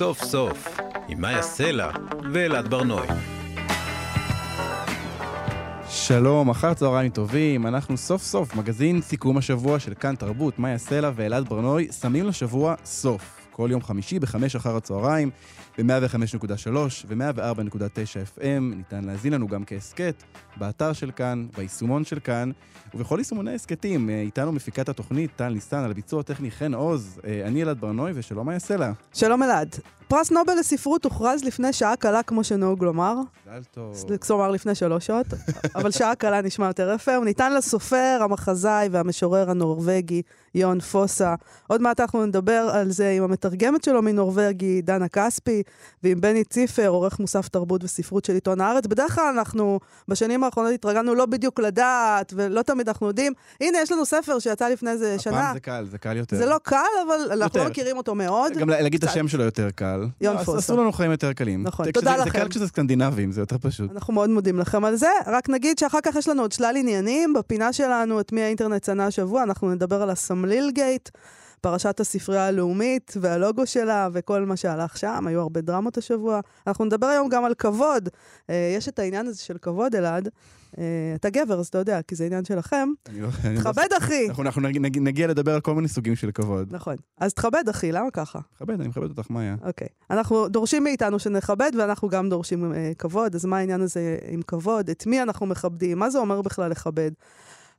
סוף סוף, עם מאיה סלע ואלעד ברנועי. שלום, אחר צהריים טובים, אנחנו סוף סוף, מגזין סיכום השבוע של כאן תרבות, מאיה סלע ואלעד ברנועי, שמים לשבוע סוף. כל יום חמישי בחמש אחר הצהריים, ב-105.3 ו-104.9 FM. ניתן להזין לנו גם כהסכת, באתר של כאן, ביישומון של כאן, ובכל יישומוני הסכתים. אה, איתנו מפיקת התוכנית, טל ניסן, על הביצוע הטכני חן עוז. אה, אני אלעד ברנועי, ושלום מאיה סלע. שלום אלעד. פרס נובל לספרות הוכרז לפני שעה קלה, כמו שנהוג לומר. מזל טוב. כלומר, לפני שלוש שעות, אבל שעה קלה נשמע יותר יפה. הוא ניתן לסופר, המחזאי והמשורר הנורבגי, יון פוסה. עוד מעט אנחנו נדבר על זה עם המתרגמת שלו מנורבגי, דנה כספי, ועם בני ציפר, עורך מוסף תרבות וספרות של עיתון הארץ. בדרך כלל אנחנו בשנים האחרונות התרגלנו לא בדיוק לדעת, ולא תמיד אנחנו יודעים. הנה, יש לנו ספר שיצא לפני איזה שנה. הפעם זה קל, זה קל יותר. זה לא קל, אבל אנחנו לא מכירים אותו מאוד. גם להגיד את השם שלו יותר קל. יון לא, פוסה. עשו לנו חיים יותר קלים. נכון, תודה לכם. זה קל כשזה סקנדינבים, זה יותר פשוט. אנחנו מאוד מודים לכם על זה. רק נגיד שאחר כך יש לנו עוד שלל עניינים. בפינה שלנו, את מי האינטרנט צנה השבוע, אנחנו נדבר על הסמליל גייט. פרשת הספרייה הלאומית והלוגו שלה וכל מה שהלך שם, היו הרבה דרמות השבוע. אנחנו נדבר היום גם על כבוד. אה, יש את העניין הזה של כבוד, אלעד. אה, אתה גבר, אז אתה יודע, כי זה עניין שלכם. לא- תכבד, אחי. אנחנו נגיע לדבר על כל מיני סוגים של כבוד. נכון. אז תכבד, אחי, למה ככה? מכבד, אני מכבד אותך, מה היה? אוקיי. אנחנו דורשים מאיתנו שנכבד, ואנחנו גם דורשים אה, כבוד, אז מה העניין הזה עם כבוד? את מי אנחנו מכבדים? מה זה אומר בכלל לכבד?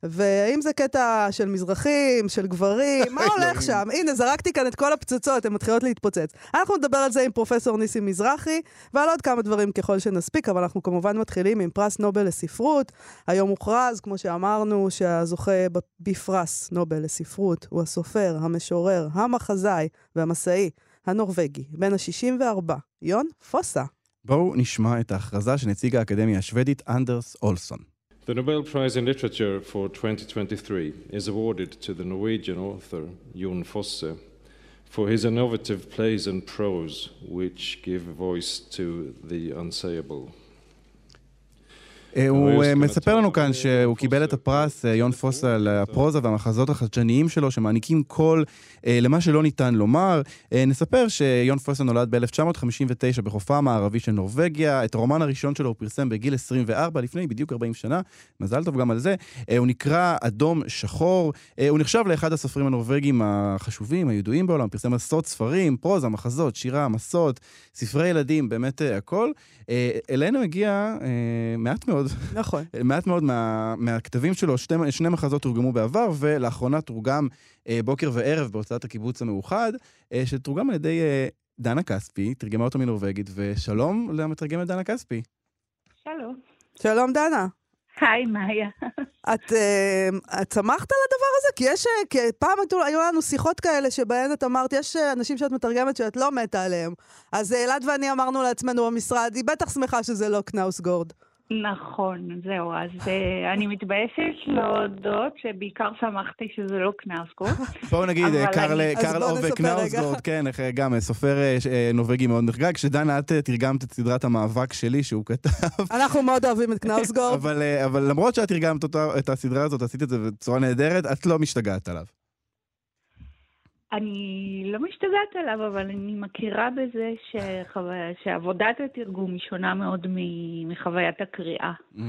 והאם זה קטע של מזרחים, של גברים, מה הולך שם? הנה, זרקתי כאן את כל הפצצות, הן מתחילות להתפוצץ. אנחנו נדבר על זה עם פרופסור ניסים מזרחי, ועל עוד כמה דברים ככל שנספיק, אבל אנחנו כמובן מתחילים עם פרס נובל לספרות. היום הוכרז, כמו שאמרנו, שהזוכה בפרס נובל לספרות הוא הסופר, המשורר, המחזאי והמסאי הנורבגי, בן ה-64, יון פוסה. בואו נשמע את ההכרזה של נציג האקדמיה השוודית אנדרס אולסון. The Nobel Prize in Literature for 2023 is awarded to the Norwegian author Jon Fosse for his innovative plays and prose which give voice to the unsayable. אה, הוא אה, מספר לנו כאן שהוא קיבל את הפרס, אה, יון פוסה, על הפרוזה והמחזות החדשניים שלו, שמעניקים קול למה שלא ניתן לומר. נספר שיון פוסה נולד ב-1959 בחופה המערבי של נורבגיה. את הרומן הראשון שלו הוא פרסם בגיל 24, לפני בדיוק 40 שנה. מזל טוב גם על זה. הוא נקרא אדום שחור. הוא נחשב לאחד הסופרים הנורבגים החשובים, הידועים בעולם. פרסם עשרות ספרים, פרוזה, מחזות, שירה, מסות, ספרי ילדים, באמת הכל. אלינו הגיע מעט מאוד מאוד. נכון. מעט מאוד מה, מהכתבים שלו, שתי, שני מחזות תורגמו בעבר, ולאחרונה תורגם אה, בוקר וערב בהוצאת הקיבוץ המאוחד, אה, שתורגם על ידי אה, דנה כספי, תרגמה אותו מנורבגית, ושלום למתרגמת דנה כספי. שלום. שלום, דנה. היי, מאיה. את, uh, את שמחת על הדבר הזה? כי יש, כי פעם היו לנו שיחות כאלה שבהן את אמרת, יש אנשים שאת מתרגמת שאת לא מתה עליהם. אז אלעד ואני אמרנו לעצמנו במשרד, היא בטח שמחה שזה לא קנאוסגורד. נכון, זהו, אז uh, אני מתביישת להודות שבעיקר שמחתי שזה לא קנאוסגורד. בואו נגיד, קרל אובה קנאוסגורד, כן, גם סופר אה, נובגי מאוד נחגג, שדנה, את אה, תרגמת את סדרת המאבק שלי שהוא כתב. אנחנו מאוד אוהבים את קנאוסגורד. אבל למרות שאת תרגמת את הסדרה הזאת, עשית את זה בצורה נהדרת, את לא משתגעת עליו. אני לא משתגעת עליו, אבל אני מכירה בזה שחו... שעבודת התרגום היא שונה מאוד מחוויית הקריאה. Mm.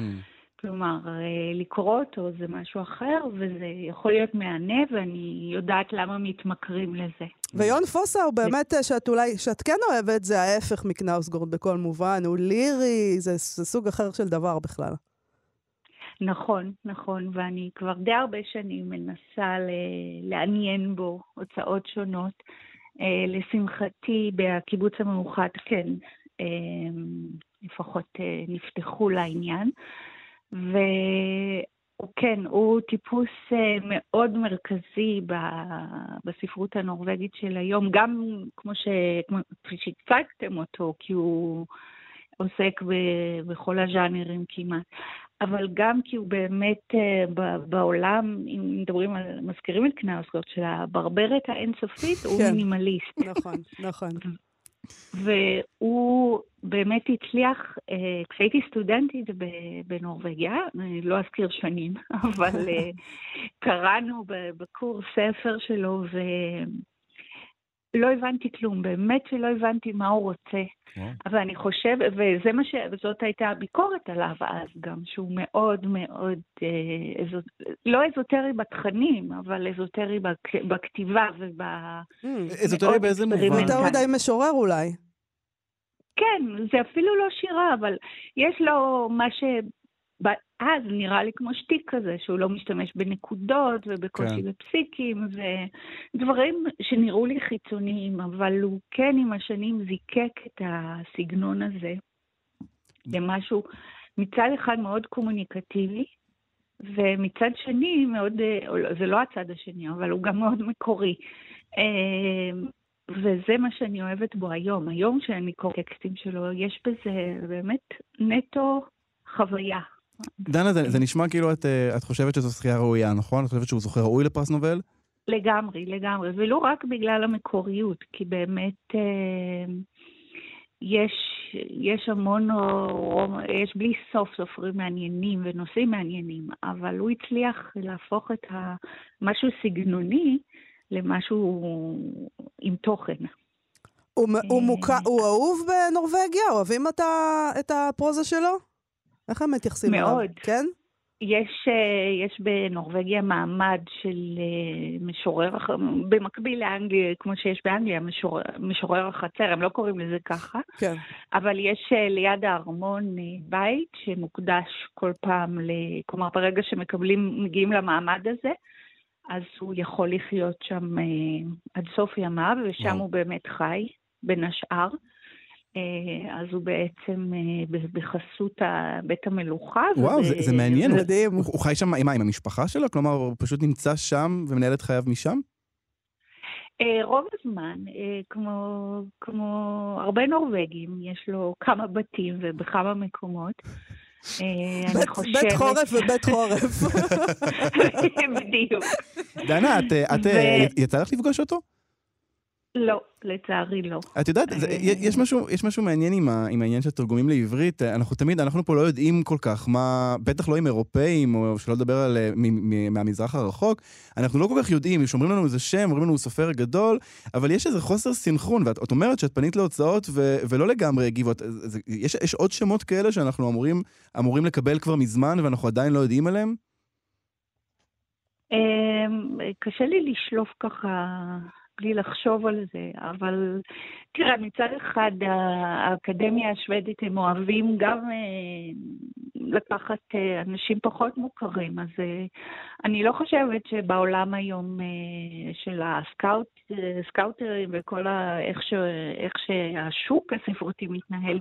כלומר, אה, לקרוא אותו זה משהו אחר, וזה יכול להיות מהנה, ואני יודעת למה מתמכרים לזה. ויון פוסה הוא באמת, אה, שאת אולי, שאת כן אוהבת, זה ההפך מקנאוסגורד בכל מובן, הוא לירי, זה, זה סוג אחר של דבר בכלל. נכון, נכון, ואני כבר די הרבה שנים מנסה לעניין בו הוצאות שונות. אה, לשמחתי, בקיבוץ המאוחד, כן, אה, לפחות אה, נפתחו לעניין. וכן, הוא טיפוס מאוד מרכזי בספרות הנורבגית של היום, גם כמו שהצגתם אותו, כי הוא עוסק בכל הז'אנרים כמעט. אבל גם כי הוא באמת אה, בעולם, אם מדברים על, מזכירים את קנאוסגוט, של הברברת האינסופית, הוא כן. מינימליסט. נכון, נכון. והוא באמת הצליח, אה, כשהייתי סטודנטית בנורבגיה, לא אזכיר שנים, אבל אה, קראנו בקורס ספר שלו, לא הבנתי כלום, באמת שלא הבנתי מה הוא רוצה. אבל אני חושבת, וזה מה ש... וזאת הייתה הביקורת עליו אז גם, שהוא מאוד מאוד, אה, אזוט... לא אזוטרי בתכנים, אבל אזוטרי בק... בכתיבה וב... Mm, אזוטרי באיזה מובן? יותר מדי משורר אולי. כן, זה אפילו לא שירה, אבל יש לו מה ש... אז נראה לי כמו שטיק כזה, שהוא לא משתמש בנקודות ובקושי כן. בפסיקים, ודברים שנראו לי חיצוניים, אבל הוא כן עם השנים זיקק את הסגנון הזה למשהו מצד אחד מאוד קומוניקטיבי, ומצד שני מאוד, זה לא הצד השני, אבל הוא גם מאוד מקורי. אה, וזה מה שאני אוהבת בו היום. היום שאני קוראת טקסטים שלו, יש בזה באמת נטו חוויה. דנה, זה, זה נשמע כאילו את, אה, את חושבת שזו זכייה ראויה, נכון? את חושבת שהוא זוכה ראוי לפרס נובל? לגמרי, לגמרי, ולא רק בגלל המקוריות, כי באמת אה, יש, יש המון, יש בלי סוף סופרים מעניינים ונושאים מעניינים, אבל הוא הצליח להפוך את המשהו סגנוני למשהו עם תוכן. הוא, הוא, מוקע, הוא אהוב בנורבגיה? אוהבים את, את הפרוזה שלו? איך הם מתייחסים אליו? מאוד. כן? יש, אה, יש בנורבגיה מעמד של אה, משורר, במקביל לאנגליה, כמו שיש באנגליה, משורר, משורר החצר, הם לא קוראים לזה ככה, כן. אבל יש אה, ליד הארמון בית שמוקדש כל פעם, ל... כלומר ברגע שמקבלים, מגיעים למעמד הזה, אז הוא יכול לחיות שם עד סוף ימיו, ושם הוא באמת חי, בין השאר. אה, אז הוא בעצם אה, בחסות בית המלוכה. וואו, זה, זה מעניין. הוא, הוא, הוא חי שם עם, עם המשפחה שלו? כלומר, הוא פשוט נמצא שם ומנהל את חייו משם? אה, רוב הזמן, כמו, כמו הרבה נורבגים, יש לו כמה בתים ובכמה מקומות. בית, חושבת... בית חורף ובית חורף. בדיוק. דנה, את, ו... יצא לך לפגוש אותו? לא, לצערי לא. את יודעת, זה, יש, משהו, יש משהו מעניין עם, ה, עם העניין של תרגומים לעברית. אנחנו תמיד, אנחנו פה לא יודעים כל כך מה, בטח לא עם אירופאים, או שלא לדבר על, מ, מ, מהמזרח הרחוק, אנחנו לא כל כך יודעים, שאומרים לנו איזה שם, אומרים לנו סופר גדול, אבל יש איזה חוסר סינכרון, ואת אומרת שאת פנית להוצאות ו, ולא לגמרי הגיבו. יש, יש עוד שמות כאלה שאנחנו אמורים, אמורים לקבל כבר מזמן, ואנחנו עדיין לא יודעים עליהם? אמ, קשה לי לשלוף ככה בלי לחשוב על זה, אבל תראה, מצד אחד האקדמיה השוודית הם אוהבים גם אה, לקחת אה, אנשים פחות מוכרים, אז אה, אני לא חושבת שבעולם היום של הסקאוטרים וכל ה... איך, ש... איך שהשוק הספרותי מתנהל,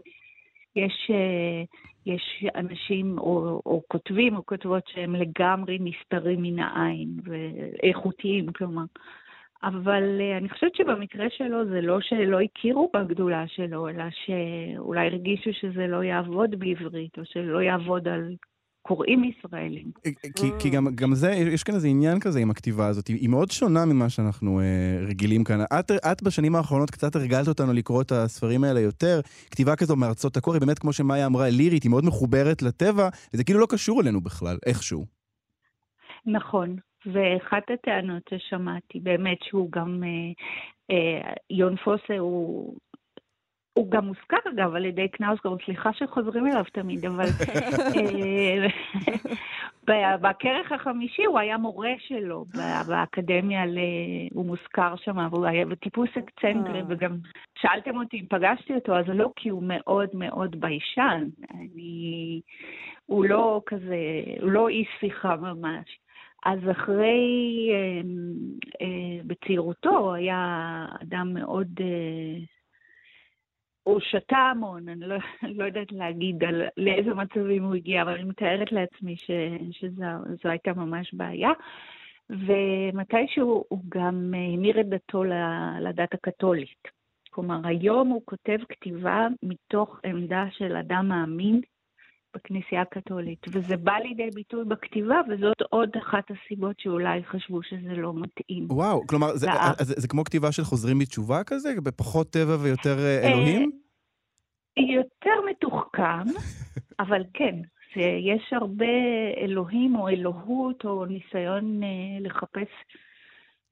יש, יש אנשים או, או כותבים או כותבות שהם לגמרי נסתרים מן העין ואיכותיים, כלומר. אבל uh, אני חושבת שבמקרה שלו זה לא שלא הכירו בגדולה שלו, אלא שאולי הרגישו שזה לא יעבוד בעברית, או שלא יעבוד על קוראים ישראלים. אה, כי, כי גם, גם זה, יש כאן איזה עניין כזה עם הכתיבה הזאת, היא, היא מאוד שונה ממה שאנחנו אה, רגילים כאן. את, את בשנים האחרונות קצת הרגלת אותנו לקרוא את הספרים האלה יותר. כתיבה כזו מארצות הקור, היא באמת, כמו שמאיה אמרה, לירית, היא מאוד מחוברת לטבע, וזה כאילו לא קשור אלינו בכלל, איכשהו. נכון, ואחת הטענות ששמעתי, באמת שהוא גם, אה, אה, יון פוסה הוא... הוא גם מוזכר אגב על ידי קנאוסגורד, סליחה שחוזרים אליו תמיד, אבל אה, בכרך החמישי הוא היה מורה שלו באקדמיה, הוא מוזכר שם, והוא היה טיפוס אקצנטרי. וגם שאלתם אותי אם פגשתי אותו, אז לא, כי הוא מאוד מאוד ביישן. אני... הוא לא כזה, הוא לא איש שיחה ממש. אז אחרי, אה, אה, בצעירותו, היה אדם מאוד... אה, הוא שתה המון, אני לא, לא יודעת להגיד על לאיזה מצבים הוא הגיע, אבל אני מתארת לעצמי ש, שזו הייתה ממש בעיה. ומתישהו הוא גם המיר את דתו לדת הקתולית. כלומר, היום הוא כותב כתיבה מתוך עמדה של אדם מאמין, בכנסייה הקתולית, וזה בא לידי ביטוי בכתיבה, וזאת עוד אחת הסיבות שאולי חשבו שזה לא מתאים. וואו, כלומר, זה, זה, זה כמו כתיבה של חוזרים בתשובה כזה? בפחות טבע ויותר אה, אלוהים? יותר מתוחכם, אבל כן, יש הרבה אלוהים או אלוהות או ניסיון אה, לחפש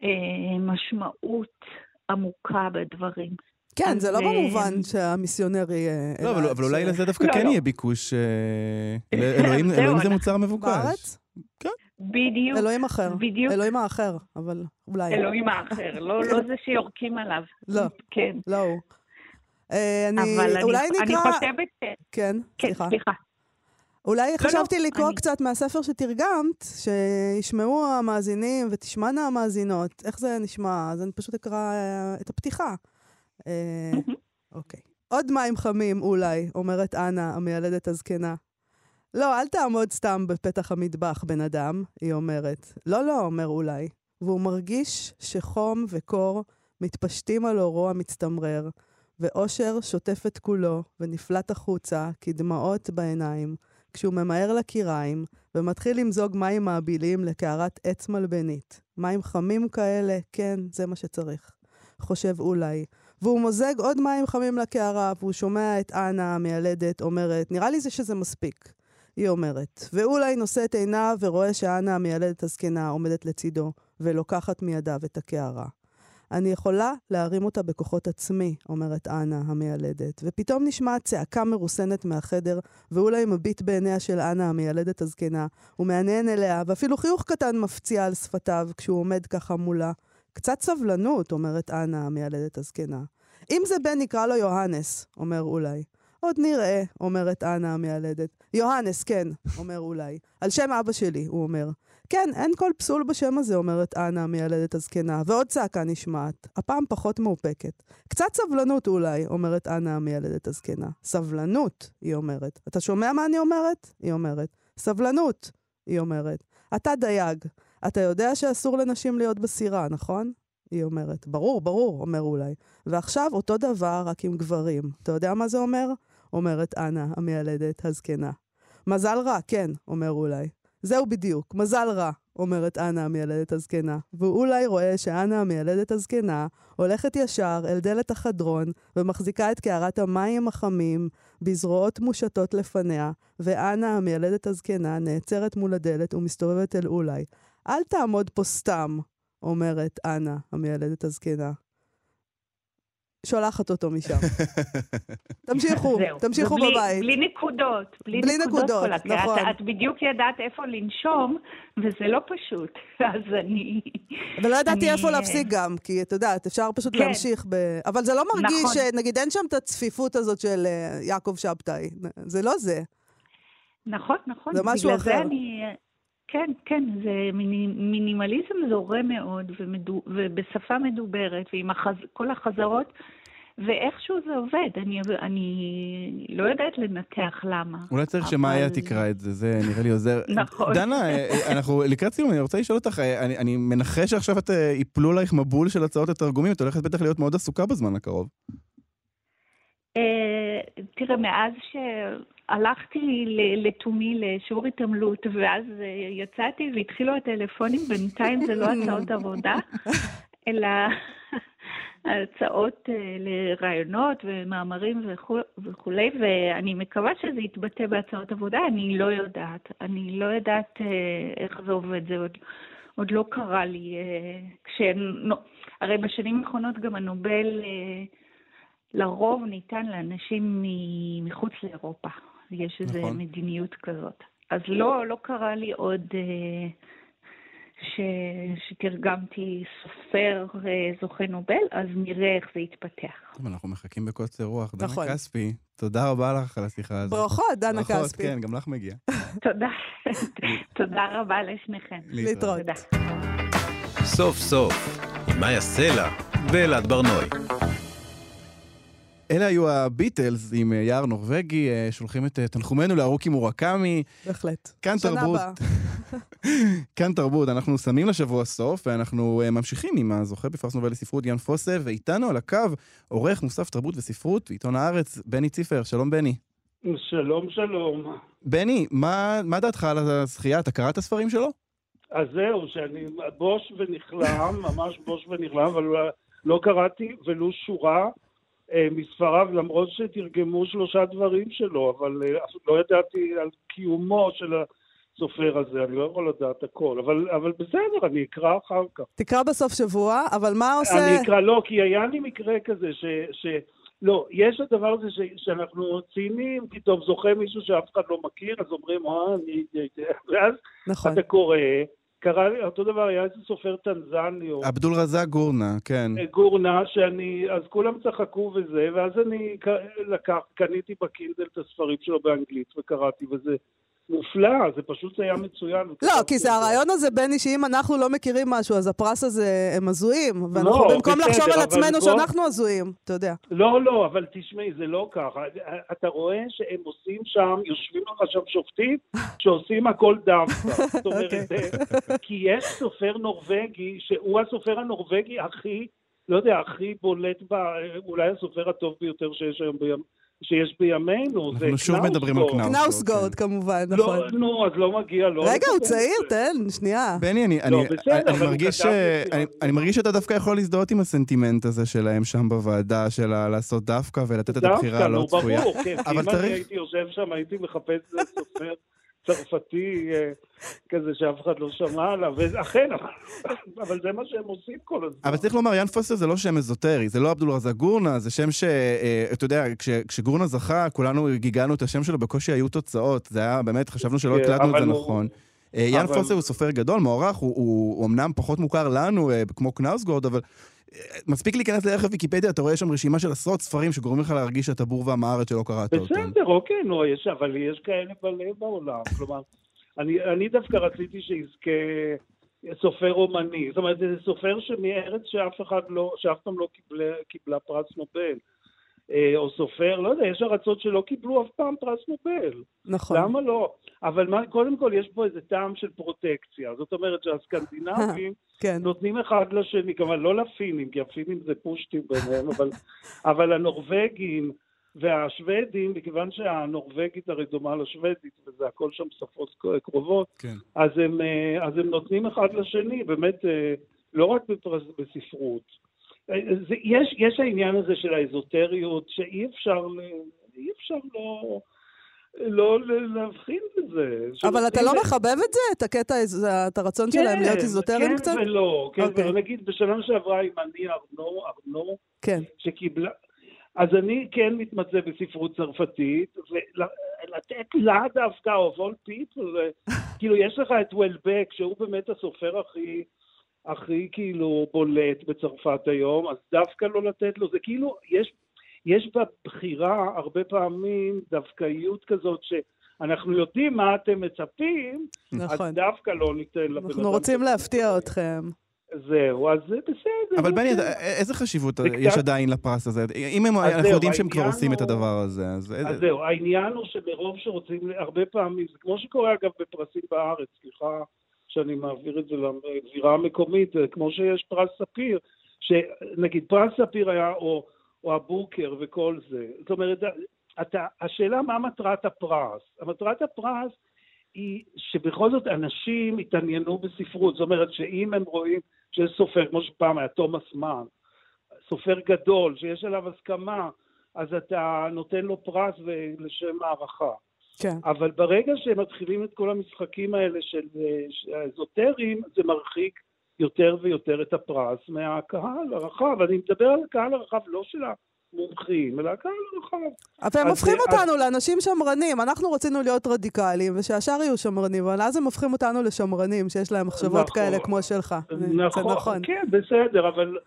אה, משמעות עמוקה בדברים. כן, זה לא אז, במובן אה, שהמיסיונרי... אה, לא, אבל אולי לזה דווקא לא, כן לא. יהיה ביקוש. אה, אלוהים זהו, אלוהים זה מוצר מבוקש. בארץ? בדיוק, אלוהים אחר. בדיוק. אלוהים האחר, אבל אולי. אלוהים האחר, לא לא זה שיורקים עליו. לא. כן. לא הוא. אה, אני, אבל אני- אולי אני נקרא... חושבת ש... כן, כן, סליחה. סליחה. אולי חשבתי לקרוא אני- קצת מהספר שתרגמת, שישמעו המאזינים ותשמענה המאזינות. איך זה נשמע? אז אני פשוט אקרא אה, את הפתיחה. אה, אוקיי. עוד מים חמים אולי, אומרת אנה, המיילדת הזקנה. לא, אל תעמוד סתם בפתח המטבח, בן אדם, היא אומרת. לא, לא, אומר אולי. והוא מרגיש שחום וקור מתפשטים על אורו המצטמרר, ואושר שוטף את כולו, ונפלט החוצה, כדמעות בעיניים, כשהוא ממהר לקיריים, ומתחיל למזוג מים מעבילים לקערת עץ מלבנית. מים חמים כאלה, כן, זה מה שצריך. חושב אולי. והוא מוזג עוד מים חמים לקערה, והוא שומע את אנה, המיילדת, אומרת, נראה לי זה שזה מספיק. היא אומרת. ואולי נושא את עיניו ורואה שאנה, המיילדת הזקנה, עומדת לצידו, ולוקחת מידיו את הקערה. אני יכולה להרים אותה בכוחות עצמי, אומרת אנה, המיילדת, ופתאום נשמעת צעקה מרוסנת מהחדר, ואולי מביט בעיניה של אנה, המיילדת הזקנה, הוא מהנהן אליה, ואפילו חיוך קטן מפציע על שפתיו כשהוא עומד ככה מולה. קצת סבלנות, אומרת אנה, המיילדת הזקנה. אם זה בן, נקרא לו יוהנס, אומר אולי. עוד נראה, אומרת אנה המיילדת. יוהנס, כן, אומר אולי. על שם אבא שלי, הוא אומר. כן, אין כל פסול בשם הזה, אומרת אנה המיילדת הזקנה, ועוד צעקה נשמעת, הפעם פחות מאופקת. קצת סבלנות אולי, אומרת אנה המיילדת הזקנה. סבלנות, היא אומרת. אתה שומע מה אני אומרת? היא אומרת. סבלנות, היא אומרת. אתה דייג. אתה יודע שאסור לנשים להיות בסירה, נכון? היא אומרת. ברור, ברור, אומר אולי. ועכשיו אותו דבר, רק עם גברים. אתה יודע מה זה אומר? אומרת אנה, המיילדת הזקנה. מזל רע, כן, אומר אולי. זהו בדיוק, מזל רע, אומרת אנה המיילדת הזקנה. והוא אולי רואה שאנה המיילדת הזקנה הולכת ישר אל דלת החדרון ומחזיקה את קערת המים החמים בזרועות מושטות לפניה, ואנה המיילדת הזקנה נעצרת מול הדלת ומסתובבת אל אולי. אל תעמוד פה סתם, אומרת אנה המיילדת הזקנה. שולחת אותו משם. תמשיכו, זהו. תמשיכו ובלי- בבית. בלי נקודות. בלי, בלי נקודות, כל הקטע. נכון. את, את בדיוק ידעת איפה לנשום, וזה לא פשוט. אז אני... ולא ידעתי אני- איפה להפסיק גם, כי את יודעת, אפשר פשוט כן. להמשיך ב... אבל זה לא מרגיש, נכון. נגיד, אין שם את הצפיפות הזאת של אה, יעקב שבתאי. זה לא זה. נכון, נכון. זה משהו בגלל אחר. זה אני... כן, כן, זה מיני, מינימליזם זורם מאוד, ומדו, ובשפה מדוברת, ועם החז, כל החזרות, ואיכשהו זה עובד. אני, אני לא יודעת לנתח למה. אולי צריך שמאיה אבל- תקרא את זה, זה נראה לי עוזר. נכון. דנה, אה, אה, אנחנו לקראת סיום, אני רוצה לשאול אותך, אה, אני- אני מנחש שעכשיו את יפלו עלייך מבול של הצעות לתרגומים, את הולכת בטח להיות מאוד עסוקה בזמן הקרוב. אה, תראה, מאז שהלכתי ל- לתומי לשיעור התעמלות, ואז אה, יצאתי והתחילו הטלפונים, בינתיים זה לא הצעות עבודה, אלא הצעות אה, לרעיונות ומאמרים וכו'- וכולי, ואני מקווה שזה יתבטא בהצעות עבודה, אני לא יודעת. אני לא יודעת אה, איך זה עובד, זה עוד... עוד לא קרה לי, כש... הרי בשנים האחרונות גם הנובל לרוב ניתן לאנשים מחוץ לאירופה. יש איזו נכון. מדיניות כזאת. אז לא, לא קרה לי עוד אה, ש, שתרגמתי סופר אה, זוכה נובל, אז נראה איך זה יתפתח. טוב, אנחנו מחכים בקוצר רוח. דנה נכון. כספי, תודה רבה לך על השיחה הזאת. ברכות, דנה ברכות, כספי. כן, גם לך מגיע. תודה. תודה רבה לשניכם. להתראות. תודה. סוף סוף, עם מאיה סלע ואלעד ברנועי. אלה היו הביטלס עם אה, יער נורבגי, אה, שולחים את אה, תנחומינו לארוכי מורקמי. בהחלט. כאן שנה תרבות. הבאה. כאן תרבות, אנחנו שמים לשבוע סוף, ואנחנו ממשיכים עם הזוכה בפרס נובל לספרות ין פוסה, ואיתנו על הקו עורך מוסף תרבות וספרות בעיתון הארץ, בני ציפר. שלום בני. שלום, שלום. בני, מה, מה דעתך על הזכייה? אתה קראת הספרים שלו? אז זהו, שאני בוש ונכלם, ממש בוש ונכלם, אבל לא קראתי ולו שורה מספריו, למרות שתרגמו שלושה דברים שלו, אבל אה, לא ידעתי על קיומו של הסופר הזה, אני לא יכול לדעת הכל, אבל, אבל בסדר, אני אקרא אחר כך. תקרא בסוף שבוע, אבל מה עושה... אני אקרא, לא, כי היה לי מקרה כזה ש... ש לא, יש הדבר הזה ש, שאנחנו ציניים, כי טוב, זוכה מישהו שאף אחד לא מכיר, אז אומרים, אה, אני... ואז נכון. אתה קורא, קרה לי, אותו דבר, היה איזה סופר טנזני. עבדול רזק גורנה, כן. אה, גורנה, שאני, אז כולם צחקו וזה, ואז אני לקח, קניתי בקינדל את הספרים שלו באנגלית וקראתי, וזה מופלא, זה פשוט היה מצוין. לא, כי זה הרעיון הזה, בני, שאם אנחנו לא מכירים משהו, אז הפרס הזה, הם הזויים. ואנחנו לא, במקום בסדר, לחשוב על עצמנו. שאנחנו הזויים, אתה יודע. לא, לא, אבל תשמעי, זה לא ככה. אתה רואה שהם עושים שם, יושבים לך שם שופטים, שעושים הכל דווקא. זאת אומרת, אוקיי. כי יש סופר נורבגי, שהוא הסופר הנורבגי הכי, לא יודע, הכי בולט, ב, אולי הסופר הטוב ביותר שיש היום. שיש בימינו, זה אנחנו שוב מדברים על קנאוסגורד. קנאוסגורד, כן. כמובן, לא, נכון. לא, נו, אז לא מגיע לו. רגע, הוא צעיר, תן, שנייה. בני, אני, לא, אני מרגיש שאתה דווקא יכול להזדהות עם הסנטימנט הזה שלהם שם בוועדה, של לעשות דווקא ולתת את הבחירה הלא צפויה. דווקא, נו, ברור, כן, אם אני הייתי יושב שם, הייתי מחפש סופר. צרפתי אה, כזה שאף אחד לא שמע עליו, ואכן, אבל זה מה שהם עושים כל הזמן. אבל צריך לומר, יאן פוסטר זה לא שם אזוטרי, זה לא עבדול רזק גורנה, זה שם ש... אה, אתה יודע, כשגורנה זכה, כולנו גיגלנו את השם שלו, בקושי היו תוצאות. זה היה, באמת, חשבנו שלא כן, הקלטנו את זה נכון. אה, יון פוסה הוא סופר גדול, מוערך, הוא אמנם פחות מוכר לנו, כמו קנאוסגארד, אבל מספיק להיכנס לערך הוויקיפדיה, אתה רואה שם רשימה של עשרות ספרים שגורמים לך להרגיש שאתה בור ועם הארץ שלא קראת אותם. בסדר, אוקיי, נו, יש, אבל יש כאלה בלב בעולם. כלומר, אני, אני דווקא רציתי שיזכה סופר עומאני. זאת אומרת, זה סופר שמארץ שאף אחד לא, שאף פעם לא קיבלה, קיבלה פרס נובל. אה, או סופר, לא יודע, יש ארצות שלא קיבלו אף פעם פרס נובל. נכון. למה לא? אבל מה, קודם כל יש פה איזה טעם של פרוטקציה. זאת אומרת שהסקנדינבים כן. נותנים אחד לשני, כמובן לא לפינים, כי הפינים זה פושטים ביניהם, אבל, אבל הנורבגים והשוודים, מכיוון שהנורבגית הרי דומה לשוודית, וזה הכל שם שפות קרובות, כן. אז, הם, אה, אז הם נותנים אחד לשני, באמת, אה, לא רק בפרס, בספרות. זה, יש, יש העניין הזה של האזוטריות, שאי אפשר, אי אפשר לא... לא להבחין בזה. אבל אתה לא מחבב את זה? את הקטע, את הרצון שלהם כן, להיות איזוטריים קצת? כן ולא, כן ולא. נגיד, בשנה שעברה עם אני ארנו, ארנו, כן. שקיבלה... אז אני כן מתמצא בספרות צרפתית, ולתת לה דווקא, of all people, כאילו, יש לך את וולבק, שהוא באמת הסופר הכי... הכי כאילו בולט בצרפת היום, אז דווקא לא לתת לו, זה כאילו, יש, יש בבחירה הרבה פעמים דווקאיות כזאת שאנחנו יודעים מה אתם מצפים, נכון. אז דווקא לא ניתן לבן אדם. אנחנו רוצים להפתיע אתכם. זהו, אז זה בסדר. אבל בני, איזה חשיבות יש עדיין לפרס הזה? אם אנחנו יודעים שהם כבר עושים את הדבר הזה, אז... אז זהו, העניין הוא שמרוב שרוצים, הרבה פעמים, זה כמו שקורה אגב בפרסים בארץ, סליחה שאני מעביר את זה לזירה המקומית, כמו שיש פרס ספיר, שנגיד פרס ספיר היה, או, או הבוקר וכל זה. זאת אומרת, אתה, השאלה מה מטרת הפרס. מטרת הפרס היא שבכל זאת אנשים התעניינו בספרות. זאת אומרת שאם הם רואים שיש סופר, כמו שפעם היה תומאס מן, סופר גדול, שיש עליו הסכמה, אז אתה נותן לו פרס לשם הערכה. כן. אבל ברגע שהם מתחילים את כל המשחקים האלה של האזוטריים, זה מרחיק יותר ויותר את הפרס מהקהל הרחב. אני מדבר על הקהל הרחב, לא של המומחים, אלא הקהל הרחב. אתם הופכים אז... אותנו לאנשים שמרנים. אנחנו רצינו להיות רדיקליים, ושהשאר יהיו שמרנים, אבל אז הם הופכים אותנו לשמרנים, שיש להם מחשבות נכון, כאלה כמו שלך. נכון, נכון, כן, בסדר, אבל...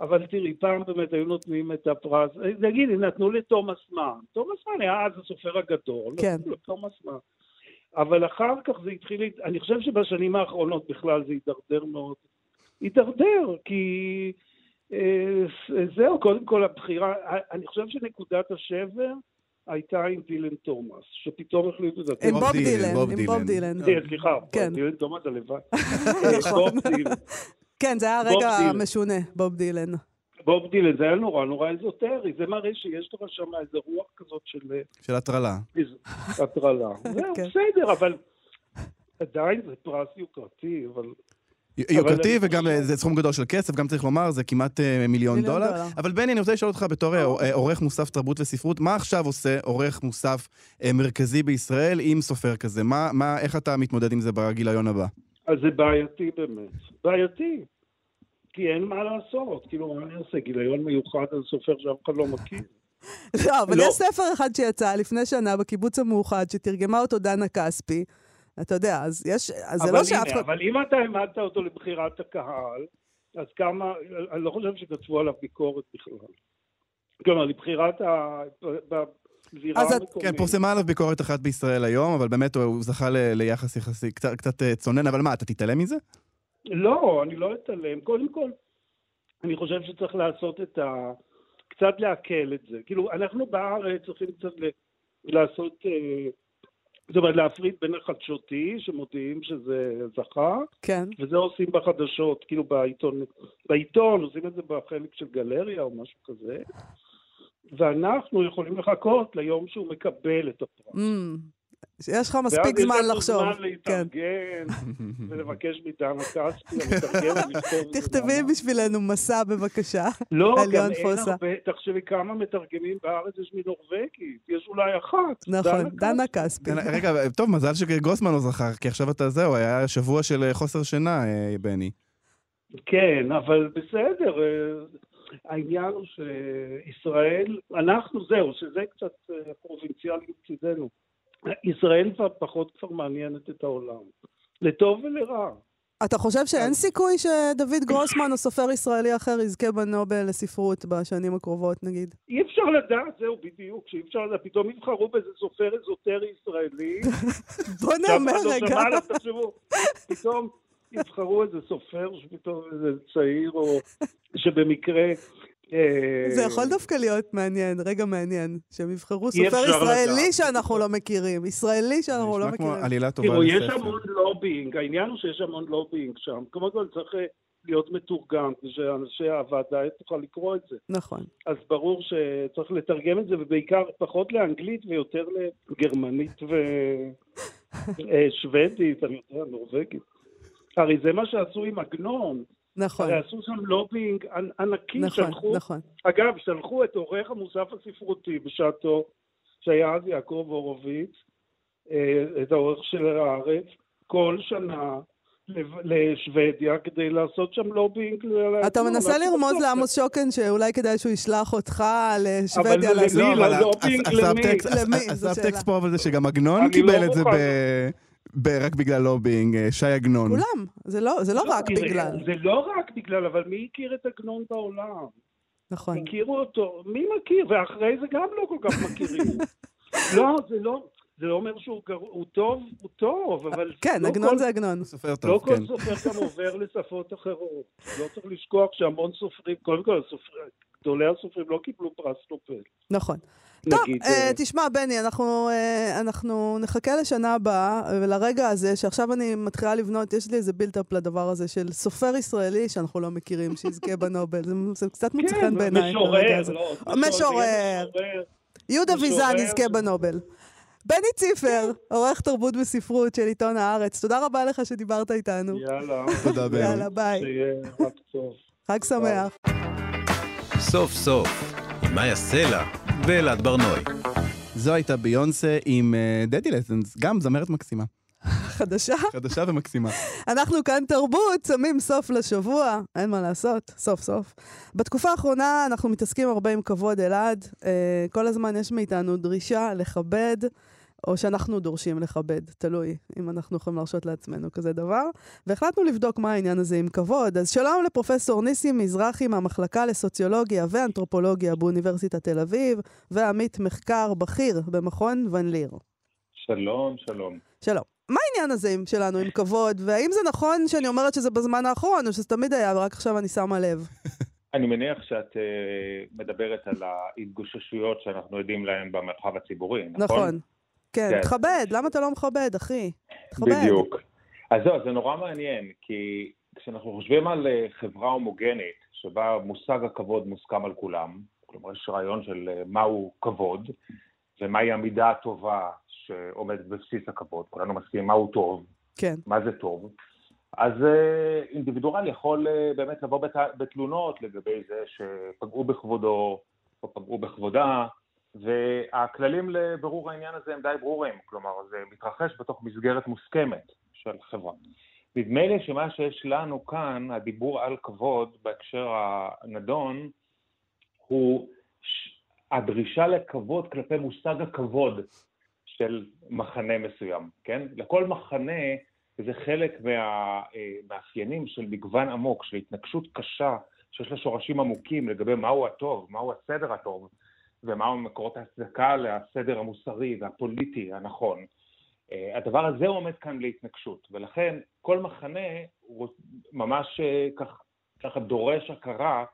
אבל תראי, פעם באמת היו נותנים את הפרס, נגיד, הם נתנו לתומאס מן. תומאס מן היה אז הסופר הגדול, כן. נתנו לתומאס מן. אבל אחר כך זה התחיל, אני חושב שבשנים האחרונות בכלל זה הידרדר מאוד. הידרדר, כי אה, זהו, קודם כל הבחירה, אני חושב שנקודת השבר הייתה עם דילן תומאס, שפתאום החליטו את זה. עם בוב דילן, עם בוב דילן. סליחה, כן. דילן תומאס הלוואי. נכון. כן, זה היה רגע משונה, בוב דילן. בוב דילן, זה היה נורא נורא אזוטרי, זה מראה שיש לך שם איזה רוח כזאת של... של הטרלה. הטרלה. זהו, כן. בסדר, אבל עדיין זה פרס יוקרתי, אבל... יוקרתי, וגם זה סכום גדול של כסף, גם צריך לומר, זה כמעט מיליון דולר. אבל בני, אני רוצה לשאול אותך בתור עורך מוסף תרבות וספרות, מה עכשיו עושה עורך מוסף מרכזי בישראל עם סופר כזה? איך אתה מתמודד עם זה בגיליון הבא? אז זה בעייתי באמת. בעייתי. כי אין מה לעשות. כאילו, מה אני אעשה? גיליון מיוחד על סופר שאף אחד לא מכיר. לא, אבל לא. יש ספר אחד שיצא לפני שנה בקיבוץ המאוחד, שתרגמה אותו דנה כספי. אתה יודע, אז יש... אז זה לא שאף אחד... אבל אם אתה העמדת אותו לבחירת הקהל, אז כמה... אני לא חושב שכתבו עליו ביקורת בכלל. כלומר, לבחירת ה... בזירה המקומית. כן, פורסמה עליו ביקורת אחת בישראל היום, אבל באמת הוא זכה ל... ליחס יחסי קצת, קצת אה, צונן, אבל מה, אתה תתעלם מזה? לא, אני לא אתעלם. קודם כל, אני חושב שצריך לעשות את ה... קצת לעכל את זה. כאילו, אנחנו בארץ צריכים קצת לעשות... אה, זאת אומרת, להפריד בין החדשותי, שמודיעים שזה זכה, כן. וזה עושים בחדשות, כאילו בעיתון, בעיתון עושים את זה בחלק של גלריה או משהו כזה, ואנחנו יכולים לחכות ליום שהוא מקבל את הפרס. Mm. יש לך מספיק זמן לחשוב. ואז יש לנו זמן להתארגן ולבקש מדנה כספי, המתרגם, תכתבי בשבילנו מסע בבקשה. לא, גם אין הרבה, תחשבי כמה מתרגמים בארץ יש מנורבגית, יש אולי אחת. נכון, דנה כספי. רגע, טוב, מזל שגרוסמן לא זכר, כי עכשיו אתה זהו, היה שבוע של חוסר שינה, אה, בני. כן, אבל בסדר. העניין הוא שישראל, אנחנו זהו, שזה קצת אה, פרובינציאלי מצידנו. ישראל כבר פחות כבר מעניינת את העולם, לטוב ולרע. אתה חושב שאין סיכוי שדוד גרוסמן או סופר ישראלי אחר יזכה בנובל לספרות בשנים הקרובות, נגיד? אי אפשר לדעת, זהו, בדיוק, שאי אפשר לדעת, פתאום יבחרו באיזה סופר אזוטרי ישראלי. בוא נאמר לא רגע. פתאום יבחרו איזה סופר שפתאום איזה צעיר, או שבמקרה אה, זה יכול דווקא להיות מעניין, רגע מעניין, שהם יבחרו סופר ישראלי שאנחנו לא מכירים, ישראלי שאנחנו לא מכירים. נשמע כמו עלילה טובה לספר. תראו, יש המון לובינג, העניין הוא שיש המון לובינג שם. קודם כל צריך אה, להיות מתורגם, כדי שאנשי הוועדה תוכל לקרוא את זה. נכון. אז ברור שצריך לתרגם את זה, ובעיקר פחות לאנגלית ויותר לגרמנית ושוודית, אה, אני יודע, נורבגית. הרי זה מה שעשו עם עגנון. נכון. הרי עשו שם לובינג ענקי, נכון, שלחו, נכון. אגב, שלחו את עורך המוסף הספרותי בשעתו, שהיה אז יעקב הורוביץ, אה, את העורך של הארץ, כל שנה לשוודיה כדי לעשות שם לובינג. אתה מנסה לרמוז לעמוס שוקן שאולי כדאי שהוא ישלח אותך לשוודיה לעשות... אבל למי? ללובינג למי? הסאבטקסט פה אבל זה שגם עגנון קיבל את זה ב... רק בגלל לובינג, אה, שי עגנון. כולם, זה לא, זה לא, לא רק תראה, בגלל. זה לא רק בגלל, אבל מי הכיר את עגנון בעולם? נכון. הכירו אותו, מי מכיר? ואחרי זה גם לא כל כך מכירים. לא, זה לא, זה לא אומר שהוא גר... הוא טוב, הוא טוב, אבל... כן, לא עגנון כל... זה עגנון. סופר טוב, לא כן. כל סופר גם עובר לשפות אחרות. לא צריך לשכוח שהמון סופרים, קודם כל, סופר, גדולי הסופרים לא קיבלו פרס נובל. נכון. טוב, נגיד, uh, תשמע, בני, אנחנו, uh, אנחנו נחכה לשנה הבאה, ולרגע הזה, שעכשיו אני מתחילה לבנות, יש לי איזה build-up לדבר הזה של סופר ישראלי שאנחנו לא מכירים, שיזכה בנובל. זה, זה קצת מוצא חן בעיניי. כן, משורר, לא. משורר. יהודה ויזן יזכה בנובל. בני ציפר, עורך תרבות וספרות של עיתון הארץ, תודה רבה לך שדיברת איתנו. יאללה. תודה, בני. יאללה, ביי. שיהיה רק טוב. חג שמח. סוף סוף, עם מאיה סלע ואלעד ברנועי. זו הייתה ביונסה עם דדי uh, לסנס, גם זמרת מקסימה. חדשה? חדשה ומקסימה. אנחנו כאן תרבות, שמים סוף לשבוע, אין מה לעשות, סוף סוף. בתקופה האחרונה אנחנו מתעסקים הרבה עם כבוד אלעד. Uh, כל הזמן יש מאיתנו דרישה לכבד. או שאנחנו דורשים לכבד, תלוי אם אנחנו יכולים להרשות לעצמנו כזה דבר. והחלטנו לבדוק מה העניין הזה עם כבוד. אז שלום לפרופסור ניסים מזרחי מהמחלקה לסוציולוגיה ואנתרופולוגיה באוניברסיטת תל אביב, ועמית מחקר בכיר במכון ון ליר. שלום, שלום. שלום. מה העניין הזה שלנו עם כבוד, והאם זה נכון שאני אומרת שזה בזמן האחרון, או שזה תמיד היה, ורק עכשיו אני שמה לב? אני מניח שאת uh, מדברת על ההתגוששויות שאנחנו עדים להן במרחב הציבורי, נכון? נכון. כן, כן, תכבד, למה אתה לא מכבד, אחי? תכבד. בדיוק. אז זהו, זה נורא מעניין, כי כשאנחנו חושבים על אה, חברה הומוגנית, שבה מושג הכבוד מוסכם על כולם, כלומר יש רעיון של אה, מהו כבוד, ומהי המידה הטובה שעומדת בבסיס הכבוד, כולנו מסכימים מהו טוב, כן. מה זה טוב, אז אה, אינדיבידואל יכול באמת לבוא בת... בתלונות לגבי זה שפגעו בכבודו או פגעו בכבודה, והכללים לבירור העניין הזה הם די ברורים, כלומר זה מתרחש בתוך מסגרת מוסכמת של חברה. נדמה לי שמה שיש לנו כאן, הדיבור על כבוד בהקשר הנדון, הוא הדרישה לכבוד כלפי מושג הכבוד של מחנה מסוים, כן? לכל מחנה זה חלק מהמאפיינים של מגוון עמוק, של התנגשות קשה, שיש לה שורשים עמוקים לגבי מהו הטוב, מהו הסדר הטוב, ומהו מקורות ההצדקה לסדר המוסרי והפוליטי הנכון. אה, הדבר הזה עומד כאן להתנגשות, ולכן כל מחנה ממש אה, ככה דורש הכרה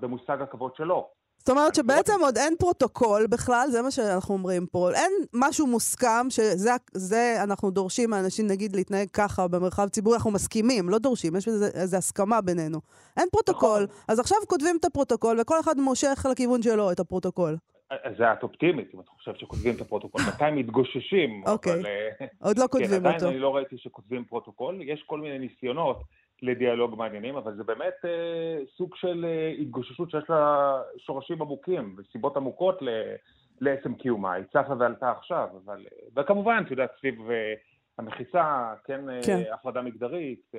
במושג הכבוד שלו. זאת אומרת שבעצם עוד אין פרוטוקול בכלל, זה מה שאנחנו אומרים פה. אין משהו מוסכם שזה אנחנו דורשים מאנשים, נגיד, להתנהג ככה במרחב ציבורי, אנחנו מסכימים, לא דורשים, יש איזו הסכמה בינינו. אין פרוטוקול, נכון. אז עכשיו כותבים את הפרוטוקול, וכל אחד מושך לכיוון שלו את הפרוטוקול. זה את אופטימית, אם את חושבת שכותבים את הפרוטוקול. מתי מתגוששים? אוקיי, אה, עוד לא כותבים אותו. כן, עדיין אני לא ראיתי שכותבים פרוטוקול. יש כל מיני ניסיונות לדיאלוג מעניינים, אבל זה באמת אה, סוג של אה, התגוששות שיש לה שורשים עמוקים וסיבות עמוקות ל, לעצם קיומה. היא צפה ועלתה עכשיו, אבל... אה, וכמובן, את יודעת, סביב אה, המחיצה, כן, אה, כן. אה, הפרדה מגדרית,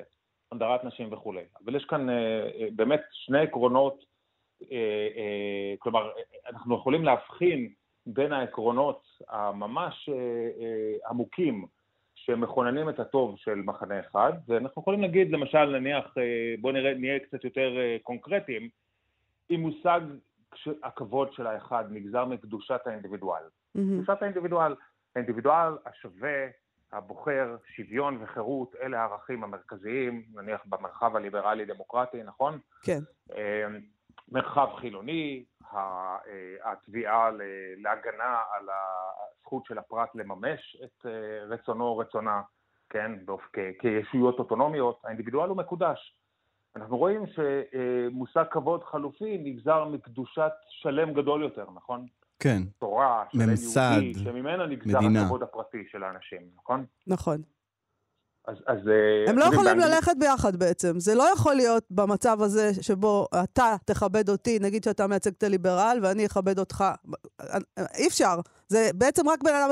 הדרת נשים וכולי. אבל יש כאן אה, אה, באמת שני עקרונות, אה, אה, כלומר, אנחנו יכולים להבחין בין העקרונות הממש אה, אה, עמוקים שמכוננים את הטוב של מחנה אחד, ואנחנו יכולים להגיד, למשל, נניח, אה, בואו נהיה קצת יותר אה, קונקרטיים, אם מושג הכבוד של האחד נגזר מקדושת האינדיבידואל. Mm-hmm. קדושת האינדיבידואל, האינדיבידואל השווה, הבוחר, שוויון וחירות, אלה הערכים המרכזיים, נניח במרחב הליברלי-דמוקרטי, נכון? כן. אה, מרחב חילוני, התביעה להגנה על הזכות של הפרט לממש את אה, רצונו או רצונה, כן, כישויות אוטונומיות, האינדיבידואל הוא מקודש. אנחנו רואים שמושג כבוד חלופי נגזר מקדושת שלם גדול יותר, נכון? כן. תורה, שלם ממסד, יהודי, שממנו נגזר מדינה. הכבוד הפרטי של האנשים, נכון? נכון. אז, אז... אה, הם לא יכולים באנגלית... ללכת ביחד בעצם. זה לא יכול להיות במצב הזה שבו אתה תכבד אותי, נגיד שאתה מייצג את הליברל ואני אכבד אותך. אי אפשר. זה בעצם רק בן אדם,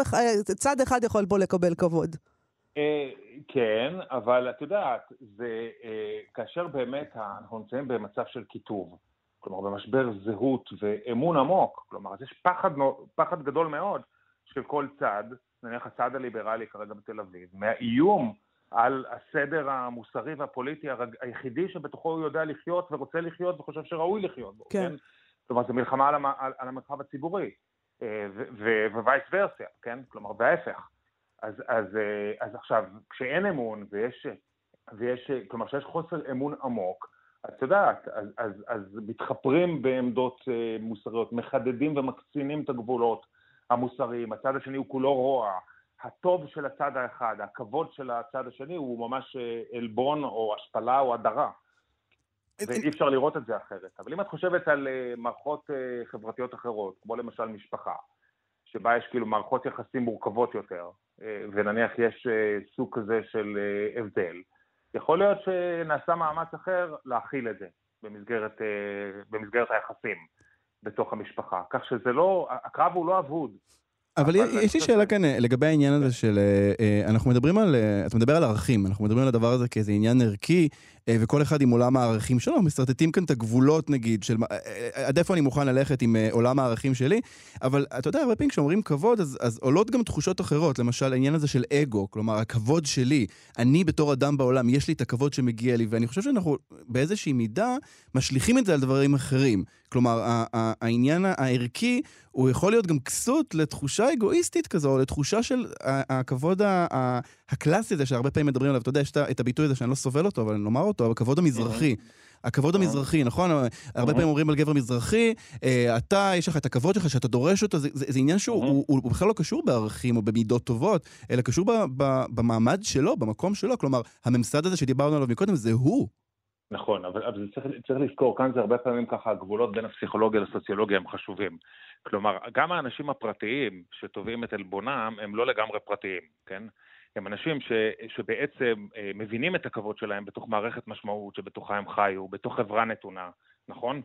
צד אחד יכול פה לקבל כבוד. אה, כן, אבל את יודעת, זה אה, כאשר באמת אנחנו נמצאים במצב של קיטוב, כלומר במשבר זהות ואמון עמוק, כלומר אז יש פחד, פחד גדול מאוד של כל צד, נניח הצד הליברלי כרגע בתל אביב, מהאיום על הסדר המוסרי והפוליטי היחידי שבתוכו הוא יודע לחיות ורוצה לחיות וחושב שראוי לחיות בו, כן? כן? כלומר, זו מלחמה על, המ, על, על המרחב הציבורי, אה, ווייס ורסיה, כן? כלומר, וההפך. אז, אז, אה, אז עכשיו, כשאין אמון ויש, ויש, כלומר, כשיש חוסר אמון עמוק, את יודעת, אז, אז, אז מתחפרים בעמדות אה, מוסריות, מחדדים ומקצינים את הגבולות המוסריים, הצד השני הוא כולו רוע, הטוב של הצד האחד, הכבוד של הצד השני הוא ממש אה, עלבון או השפלה או הדרה. ואי אפשר לראות את זה אחרת. אבל אם את חושבת על אה, מערכות אה, חברתיות אחרות, כמו למשל משפחה, שבה יש כאילו מערכות יחסים מורכבות יותר, ונניח יש סוג כזה של הבדל, יכול להיות שנעשה מאמץ אחר להכיל את זה במסגרת, במסגרת היחסים בתוך המשפחה. כך שזה לא, הקרב הוא לא אבוד. אבל יש לי שאלה כאן אה, לגבי העניין הזה של, אה, אה, אנחנו מדברים על, אתה מדבר על ערכים, אנחנו מדברים על הדבר הזה כאיזה עניין ערכי, וכל אחד עם עולם הערכים שלו, אנחנו משרטטים כאן את הגבולות נגיד, של עד איפה אני מוכן ללכת עם עולם הערכים שלי, אבל אתה יודע, הרבה פעמים כשאומרים כבוד, אז, אז עולות גם תחושות אחרות, למשל העניין הזה של אגו, כלומר הכבוד שלי, אני בתור אדם בעולם, יש לי את הכבוד שמגיע לי, ואני חושב שאנחנו באיזושהי מידה משליכים את זה על דברים אחרים. כלומר, העניין הערכי הוא יכול להיות גם כסות לתחושה אגואיסטית כזו, או לתחושה של הכבוד הקלאסי הזה, שהרבה פעמים מדברים עליו, אתה יודע, יש את הביטוי הזה שאני לא סובל אותו, אבל אני לומר אותו, הכבוד המזרחי. הכבוד המזרחי, נכון? הרבה פעמים אומרים על גבר מזרחי, אה, אתה, יש לך את הכבוד שלך, שאתה דורש אותו, זה עניין שהוא בכלל לא קשור בערכים או במידות טובות, אלא קשור במעמד שלו, במקום שלו. כלומר, הממסד הזה שדיברנו עליו מקודם, זה הוא. נכון, אבל, אבל צריך, צריך לזכור, כאן זה הרבה פעמים ככה, הגבולות בין הפסיכולוגיה לסוציולוגיה הם חשובים. כלומר, גם האנשים הפרטיים שתובעים את עלבונם הם לא לגמרי פרטיים, כן? הם אנשים ש, שבעצם אה, מבינים את הכבוד שלהם בתוך מערכת משמעות שבתוכה הם חיו, בתוך חברה נתונה, נכון?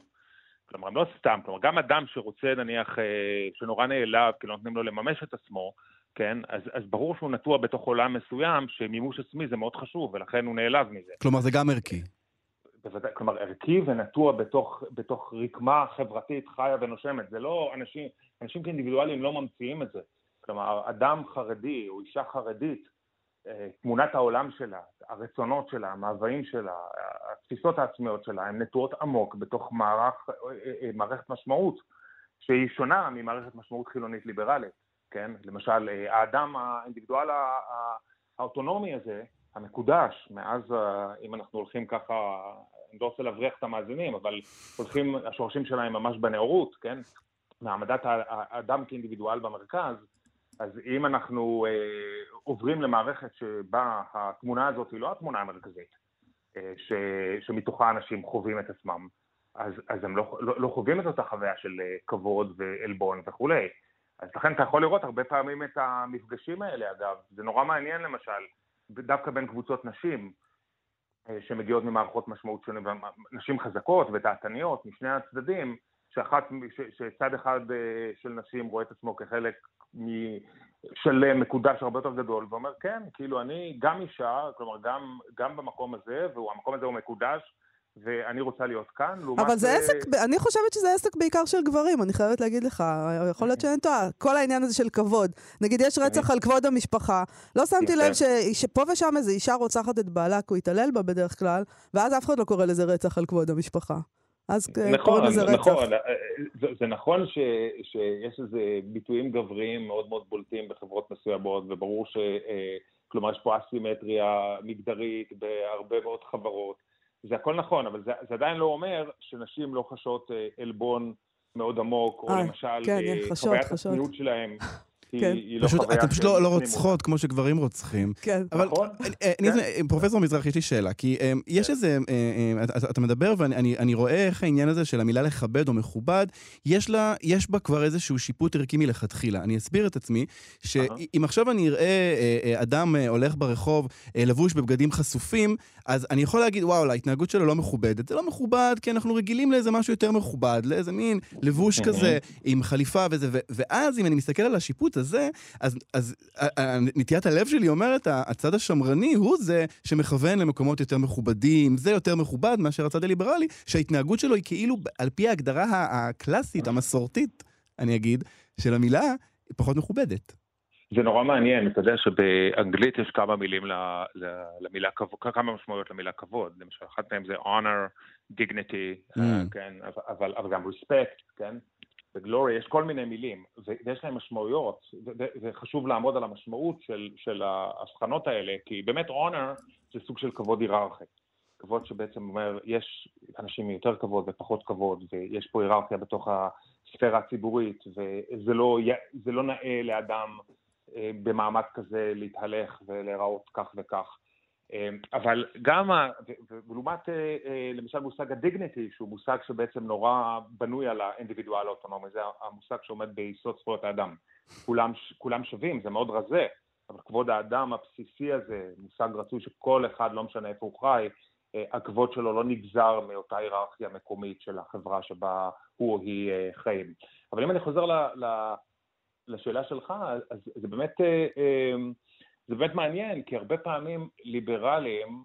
כלומר, הם לא סתם, כלומר, גם אדם שרוצה, נניח, אה, שנורא נעלב, כי לא נותנים לו לממש את עצמו, כן? אז, אז ברור שהוא נטוע בתוך עולם מסוים, שמימוש עצמי זה מאוד חשוב, ולכן הוא נעלב מזה. כלומר, זה גם ערכי. בוודאי, כלומר, ערכי ונטוע בתוך, בתוך רקמה חברתית חיה ונושמת. זה לא, אנשים, אנשים כאינדיבידואלים לא ממציאים את זה. כלומר, אדם חרדי או אישה חרדית, אה, תמונת העולם שלה, הרצונות שלה, המאוויים שלה, התפיסות העצמיות שלה, הן נטועות עמוק בתוך מערך, אה, אה, מערכת משמעות שהיא שונה ממערכת משמעות חילונית ליברלית, כן? למשל, האדם האינדיבידואל האוטונומי הזה, המקודש, מאז, אם אנחנו הולכים ככה, אני לא רוצה להבריח את המאזינים, אבל הולכים, השורשים שלהם ממש בנאורות, כן? מעמדת האדם כאינדיבידואל במרכז, אז אם אנחנו אה, עוברים למערכת שבה התמונה הזאת היא לא התמונה המרכזית, אה, ש, שמתוכה אנשים חווים את עצמם, אז, אז הם לא, לא, לא חווים את אותה חוויה של אה, כבוד ועלבון וכולי. אז לכן אתה יכול לראות הרבה פעמים את המפגשים האלה, אגב. זה נורא מעניין למשל, דווקא בין קבוצות נשים, אה, שמגיעות ממערכות משמעות שונות, נשים חזקות ודעתניות משני הצדדים, שאחת, שצד אחד אה, של נשים רואה את עצמו כחלק משלם, מקודש הרבה יותר גדול, ואומר, כן, כאילו, אני גם אישה, כלומר, גם, גם במקום הזה, והמקום הזה הוא מקודש, ואני רוצה להיות כאן, לעומת... אבל זה עסק, אני חושבת שזה עסק בעיקר של גברים, אני חייבת להגיד לך, יכול להיות שאני טועה. כל העניין הזה של כבוד. נגיד, יש רצח על כבוד המשפחה, לא שמתי לב שפה ושם איזו אישה רוצחת את בעלה, כי הוא התעלל בה בדרך כלל, ואז אף אחד לא קורא לזה רצח על כבוד המשפחה. אז נכון, קוראים לזה רצח. נכון, אה, זה, זה נכון ש, שיש איזה ביטויים גבריים מאוד מאוד בולטים בחברות מסוימות, וברור ש... אה, כלומר, יש פה אסימטריה מגדרית בהרבה מאוד חברות. זה הכל נכון, אבל זה, זה עדיין לא אומר שנשים לא חשות אה, עלבון מאוד עמוק, או למשל כן, חוויית הצניעות שלהם כן. היא לא פשוט, חוויה... אתן פשוט לא, לא רוצחות כמו שגברים רוצחים. כן. אבל, נכון. אה, כן. פרופסור מזרח, יש לי שאלה, כי אה, יש כן. איזה, אה, אתה מדבר ואני רואה איך העניין הזה של המילה לכבד או מכובד, יש לה, יש בה כבר איזשהו שיפוט ערכי מלכתחילה. אני אסביר את עצמי, שאם עכשיו אני אראה אדם הולך ברחוב לבוש בבגדים חשופים, אז אני יכול להגיד, וואו, ההתנהגות שלו לא מכובדת. זה לא מכובד, כי אנחנו רגילים לאיזה משהו יותר מכובד, לאיזה מין לבוש כזה עם חליפה וזה, ואז אם אני מסתכל על השיפוט הזה, אז, אז נטיית הלב שלי אומרת, הצד השמרני הוא זה שמכוון למקומות יותר מכובדים, זה יותר מכובד מאשר הצד הליברלי, שההתנהגות שלו היא כאילו, על פי ההגדרה הקלאסית, המסורתית, אני אגיד, של המילה, היא פחות מכובדת. זה נורא מעניין, אתה יודע שבאנגלית יש כמה מילים למילה כבוד, כמה משמעויות למילה כבוד, למשל, אחת מהן זה honor, dignity, mm. כן, אבל, אבל גם respect, כן? וגלורי, יש כל מיני מילים, ויש להם משמעויות, וחשוב לעמוד על המשמעות של, של ההבחנות האלה, כי באמת אונר זה סוג של כבוד היררכי. כבוד שבעצם אומר, יש אנשים עם יותר כבוד ופחות כבוד, ויש פה היררכיה בתוך הספירה הציבורית, וזה לא, לא נאה לאדם אה, במעמד כזה להתהלך ולהיראות כך וכך. אמ, אבל גם, ולעומת אה, אה, למשל מושג הדיגניטי, שהוא מושג שבעצם נורא בנוי על האינדיבידואל האוטונומי, זה המושג שעומד ביסוד זכויות האדם. כולם, כולם שווים, זה מאוד רזה, אבל כבוד האדם הבסיסי הזה, מושג רצוי שכל אחד, לא משנה איפה הוא חי, אה, הכבוד שלו לא נגזר מאותה היררכיה מקומית של החברה שבה הוא או היא חיים. אבל אם אני חוזר ל, ל, לשאלה שלך, אז זה באמת... זה באמת מעניין, כי הרבה פעמים ליברלים,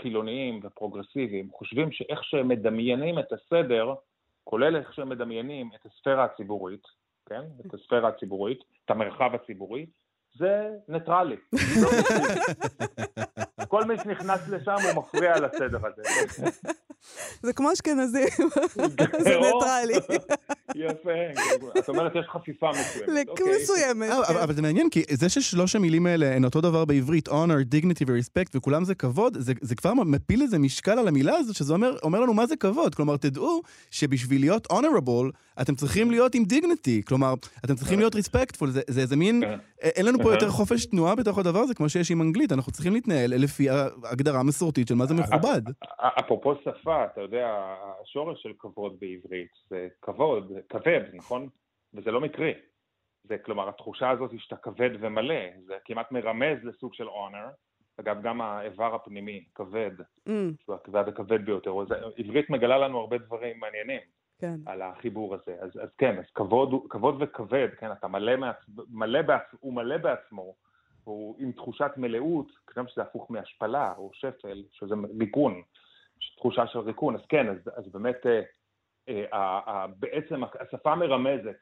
חילוניים ופרוגרסיביים, חושבים שאיך שהם מדמיינים את הסדר, כולל איך שהם מדמיינים את הספירה הציבורית, כן? את הספירה הציבורית, את המרחב הציבורי, זה ניטרלי. כל מי שנכנס לשם הוא מפריע לסדר הזה. זה כמו אשכנזים, זה ניטרלי. יפה, את אומרת יש חפיפה מסוימת. אוקיי. מסוימת. כן. אבל זה מעניין, כי זה ששלוש המילים האלה הן אותו דבר בעברית, honor, dignity ו-respect, וכולם זה כבוד, זה כבר מפיל איזה משקל על המילה הזאת, שזה אומר לנו מה זה כבוד. כלומר, תדעו שבשביל להיות honorable, אתם צריכים להיות עם dignity. כלומר, אתם צריכים להיות respectful, זה איזה מין... כן. אין לנו פה יותר חופש תנועה בתוך הדבר הזה, כמו שיש עם אנגלית, אנחנו צריכים להתנהל לפי ההגדרה המסורתית של מה זה מכובד. אפרופו שפה, אתה יודע, השורש של כבוד בעברית זה כבוד, כבד, נכון? וזה לא מקרי. זה כלומר התחושה הזאת שאתה כבד ומלא, זה כמעט מרמז לסוג של honor. אגב, גם האיבר הפנימי, כבד, mm. שהוא הכבד הכבד ביותר. עברית מגלה לנו הרבה דברים מעניינים כן. על החיבור הזה. אז, אז כן, אז כבוד, כבוד וכבד, כן, אתה מלא, מעצ... מלא בעצ... הוא מלא בעצמו, הוא עם תחושת מלאות, גם שזה הפוך מהשפלה או שפל, שזה ריקון, תחושה של ריקון. אז כן, אז, אז באמת, אה, בעצם השפה מרמזת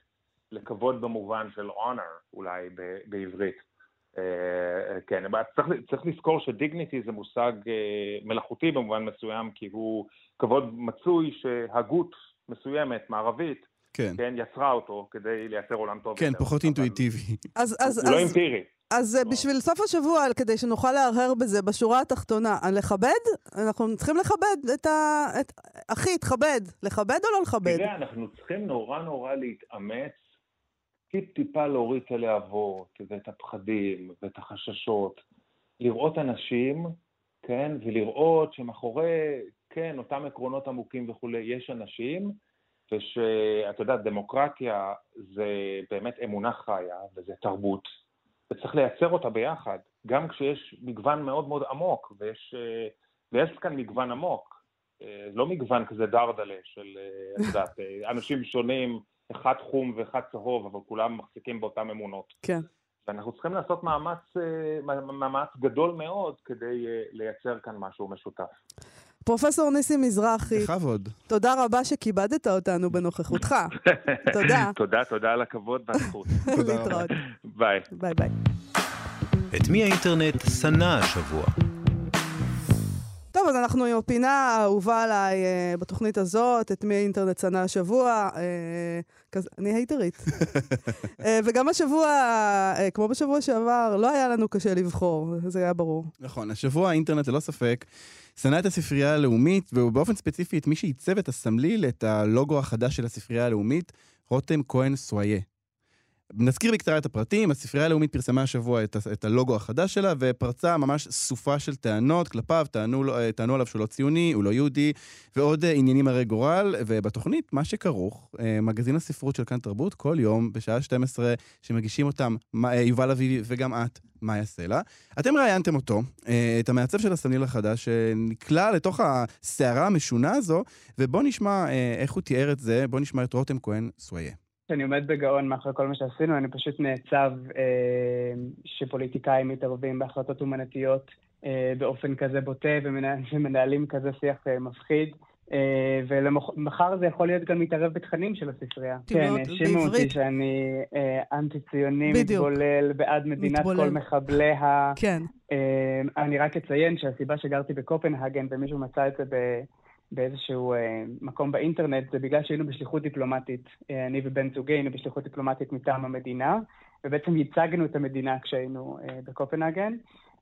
לכבוד במובן של honor, אולי ב, בעברית. אה, כן, צריך, צריך לזכור שדיגניטי זה מושג אה, מלאכותי במובן מסוים, כי הוא כבוד מצוי שהגות מסוימת, מערבית, כן. כן, יצרה אותו כדי לייצר עולם טוב. כן, יותר. פחות אינטואיטיבי. אז, אז, הוא לא אז, לא אמפירי. אז לא. בשביל סוף השבוע, כדי שנוכל להרהר בזה, בשורה התחתונה, לכבד? אנחנו צריכים לכבד את ה... את... אחי, תכבד. לכבד או לא לכבד? תראה, אנחנו צריכים נורא נורא להתאמץ טיפ-טיפה להוריד את הלהבות ואת הפחדים ואת החששות, לראות אנשים, כן, ולראות שמאחורי, כן, אותם עקרונות עמוקים וכולי, יש אנשים, ושאת יודעת, דמוקרטיה זה באמת אמונה חיה וזה תרבות, וצריך לייצר אותה ביחד, גם כשיש מגוון מאוד מאוד עמוק, ויש, ויש כאן מגוון עמוק, לא מגוון כזה דרדלה של, את יודעת, אנשים שונים, אחד חום ואחד צהוב, אבל כולם מחזיקים באותן אמונות. כן. ואנחנו צריכים לעשות מאמץ, אה, מאמץ גדול מאוד כדי אה, לייצר כאן משהו משותף. פרופסור ניסים מזרחי, בכבוד. תודה רבה שכיבדת אותנו בנוכחותך. תודה. תודה, תודה על הכבוד והזכות. להתראות. ביי. ביי ביי. את מי האינטרנט שנא השבוע? טוב, אז אנחנו עם הפינה האהובה עליי uh, בתוכנית הזאת, את מי האינטרנט שנא השבוע. כזה, אני הייטרית. uh, וגם השבוע, uh, כמו בשבוע שעבר, לא היה לנו קשה לבחור, זה היה ברור. נכון, השבוע האינטרנט ללא ספק שנא את הספרייה הלאומית, ובאופן ספציפי את מי שעיצב את הסמליל, את הלוגו החדש של הספרייה הלאומית, רותם כהן סואיה. נזכיר בקצרה את הפרטים, הספרייה הלאומית פרסמה השבוע את, את הלוגו החדש שלה ופרצה ממש סופה של טענות כלפיו, טענו, טענו עליו שהוא לא ציוני, הוא לא יהודי, ועוד אה, עניינים הרי גורל, ובתוכנית, מה שכרוך, אה, מגזין הספרות של כאן תרבות, כל יום בשעה 12, שמגישים אותם אה, יובל אביבי וגם את, מאיה סלע. אתם ראיינתם אותו, את המעצב של הסמליל החדש, שנקלע לתוך הסערה המשונה הזו, ובואו נשמע איך הוא תיאר את זה, בואו נשמע את רותם כהן סוויה. שאני עומד בגאון מאחורי כל מה שעשינו, אני פשוט נעצב אה, שפוליטיקאים מתערבים בהחלטות אומנתיות אה, באופן כזה בוטה ומנהלים כזה שיח אה, מפחיד. אה, ומחר זה יכול להיות גם מתערב בתכנים של הספרייה. כן, האשימו אותי שאני אה, אנטי-ציוני, מתבולל, בעד מדינת מתבולל. כל מחבליה. כן. אה, אני רק אציין שהסיבה שגרתי בקופנהגן, ומישהו מצא את זה ב... באיזשהו אה, מקום באינטרנט, זה בגלל שהיינו בשליחות דיפלומטית, אה, אני ובן זוגי היינו בשליחות דיפלומטית מטעם המדינה, ובעצם ייצגנו את המדינה כשהיינו אה, בקופנהגן,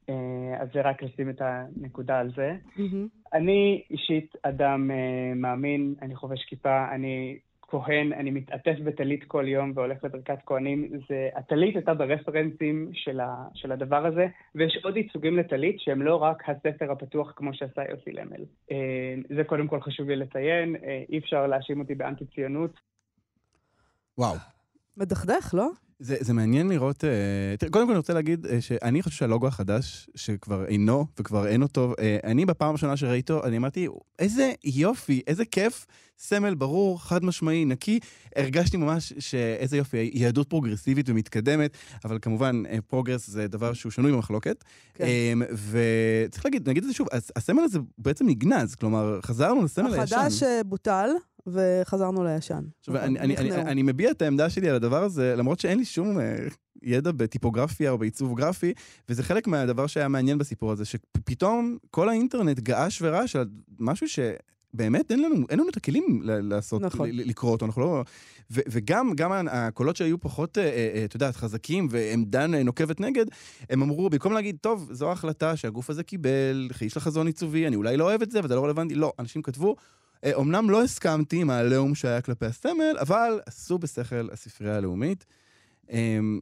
אה, אז זה רק לשים את הנקודה על זה. Mm-hmm. אני אישית אדם אה, מאמין, אני חובש כיפה, אני כהן, אני מתעטף בטלית כל יום והולך לברכת כהנים. זה, הטלית הייתה ברפרנסים של, ה, של הדבר הזה, ויש עוד ייצוגים לטלית שהם לא רק הספר הפתוח כמו שעשה יוסי למל. אה, זה קודם כל חשוב לי לציין, אה, אי אפשר להאשים אותי באנטי-ציונות. וואו. מדכדך, לא? זה, זה מעניין לראות, תראה, קודם כל אני רוצה להגיד uh, שאני חושב שהלוגו החדש, שכבר אינו וכבר אין אותו, uh, אני בפעם הראשונה שראיתי אותו, אני אמרתי, איזה יופי, איזה כיף, סמל ברור, חד משמעי, נקי. הרגשתי ממש שאיזה יופי, יהדות פרוגרסיבית ומתקדמת, אבל כמובן, uh, progress זה דבר שהוא שנוי במחלוקת. כן. Um, וצריך להגיד, נגיד את זה שוב, הסמל הזה בעצם נגנז, כלומר, חזרנו לסמל הישן. החדש בוטל. וחזרנו לישן. עכשיו, אני, אני, אני, אני מביע את העמדה שלי על הדבר הזה, למרות שאין לי שום uh, ידע בטיפוגרפיה או בעיצוב גרפי, וזה חלק מהדבר שהיה מעניין בסיפור הזה, שפתאום כל האינטרנט געש ורעש על משהו ש... באמת אין לנו, אין לנו את הכלים לעשות, נכון. לקרוא אותו, אנחנו לא... ו, וגם גם הקולות שהיו פחות, אה, אה, את יודעת, חזקים ועמדה נוקבת נגד, הם אמרו, במקום להגיד, טוב, זו ההחלטה שהגוף הזה קיבל, יש לה חזון עיצובי, אני אולי לא אוהב את זה, וזה לא רלוונטי, לא, אנשים כתבו, אומנם אה, לא הסכמתי עם העליהום שהיה כלפי הסמל, אבל עשו בשכל הספרייה הלאומית. אמ,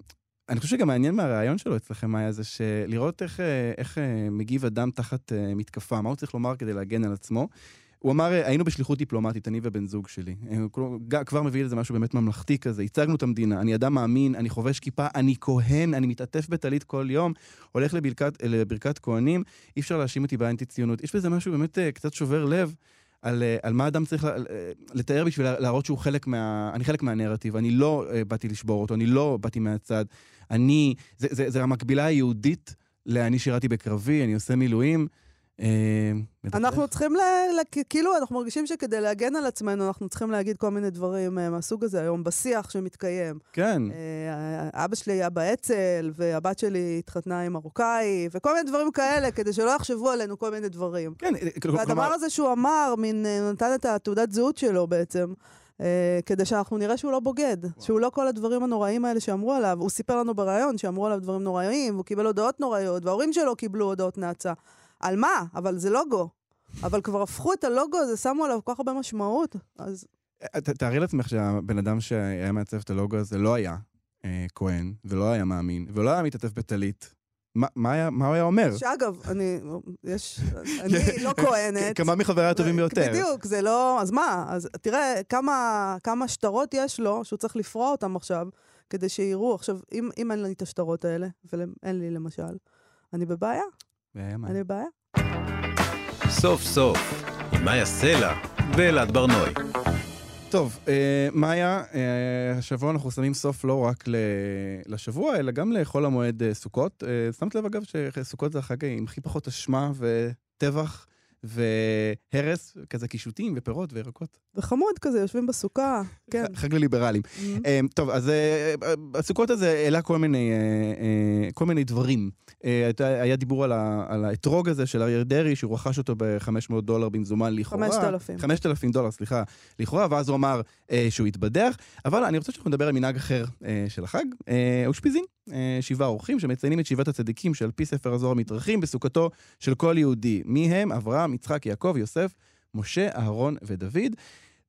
אני חושב שגם מעניין מהרעיון שלו אצלכם היה זה שלראות איך, אה, איך אה, מגיב אדם תחת מתקפה, מה הוא צריך לומר כדי להגן על עצמו. הוא אמר, היינו בשליחות דיפלומטית, אני ובן זוג שלי. כבר מביא לזה משהו באמת ממלכתי כזה. הצגנו את המדינה, אני אדם מאמין, אני חובש כיפה, אני כהן, אני מתעטף בטלית כל יום, הולך לברכת, לברכת כהנים, אי אפשר להאשים אותי באנטי-ציונות. יש בזה משהו באמת קצת שובר לב. על, על מה אדם צריך לתאר בשביל להראות שהוא חלק מה... אני חלק מהנרטיב, אני לא באתי לשבור אותו, אני לא באתי מהצד. אני... זה, זה, זה המקבילה היהודית ל"אני שירתי בקרבי, אני עושה מילואים". אה, אנחנו צריכים. כאילו, אנחנו מרגישים שכדי להגן על עצמנו, אנחנו צריכים להגיד כל מיני דברים אה, מהסוג הזה היום, בשיח שמתקיים. כן. אה, אבא שלי היה באצ"ל, והבת שלי התחתנה עם מרוקאי, וכל מיני דברים כאלה, כדי שלא יחשבו עלינו כל מיני דברים. כן, כלומר... והדבר הזה שהוא אמר, מין, נתן את התעודת זהות שלו בעצם. Uh, כדי שאנחנו נראה שהוא לא בוגד, וואו. שהוא לא כל הדברים הנוראים האלה שאמרו עליו. הוא סיפר לנו בריאיון שאמרו עליו דברים נוראים, והוא קיבל הודעות נוראיות, וההורים שלו קיבלו הודעות נאצה. על מה? אבל זה לוגו. אבל כבר הפכו את הלוגו הזה, שמו עליו כל כך הרבה משמעות, אז... תארי לעצמך שהבן אדם שהיה מעצב את הלוגו הזה לא היה אה, כהן, ולא היה מאמין, ולא היה מתעטף בטלית. מה, מה, היה, מה הוא היה אומר? שאגב, אני, יש, אני לא כהנת. כמה מחבריי הטובים ביותר. בדיוק, זה לא, אז מה? אז תראה כמה, כמה שטרות יש לו, שהוא צריך לפרוע אותם עכשיו, כדי שיראו. עכשיו, אם, אם אין לי את השטרות האלה, ואין לי למשל, אני בבעיה. אני בבעיה. סוף סוף, עם מאיה סלע ואלעד ברנועי. טוב, אה, מאיה, אה, השבוע אנחנו שמים סוף לא רק לשבוע, אלא גם לחול המועד אה, סוכות. אה, שמת לב, אגב, שסוכות זה החג עם הכי פחות אשמה וטבח והרס, כזה קישוטים ופירות וירקות. וחמוד כזה, יושבים בסוכה, כן. חג לליברלים. Mm-hmm. טוב, אז אה, הסוכות הזה העלה כל מיני, אה, כל מיני דברים. היה דיבור על האתרוג הזה של אריה דרעי, שהוא רכש אותו ב-500 דולר במזומן לכאורה. 5,000. 5,000 דולר, סליחה, לכאורה, ואז הוא אמר שהוא התבדח. אבל אני רוצה שאנחנו נדבר על מנהג אחר של החג, אושפיזין. שבעה אורחים שמציינים את שבעת הצדיקים שעל פי ספר הזוהר מתארחים בסוכתו של כל יהודי. מי הם? אברהם, יצחק, יעקב, יוסף, משה, אהרון ודוד.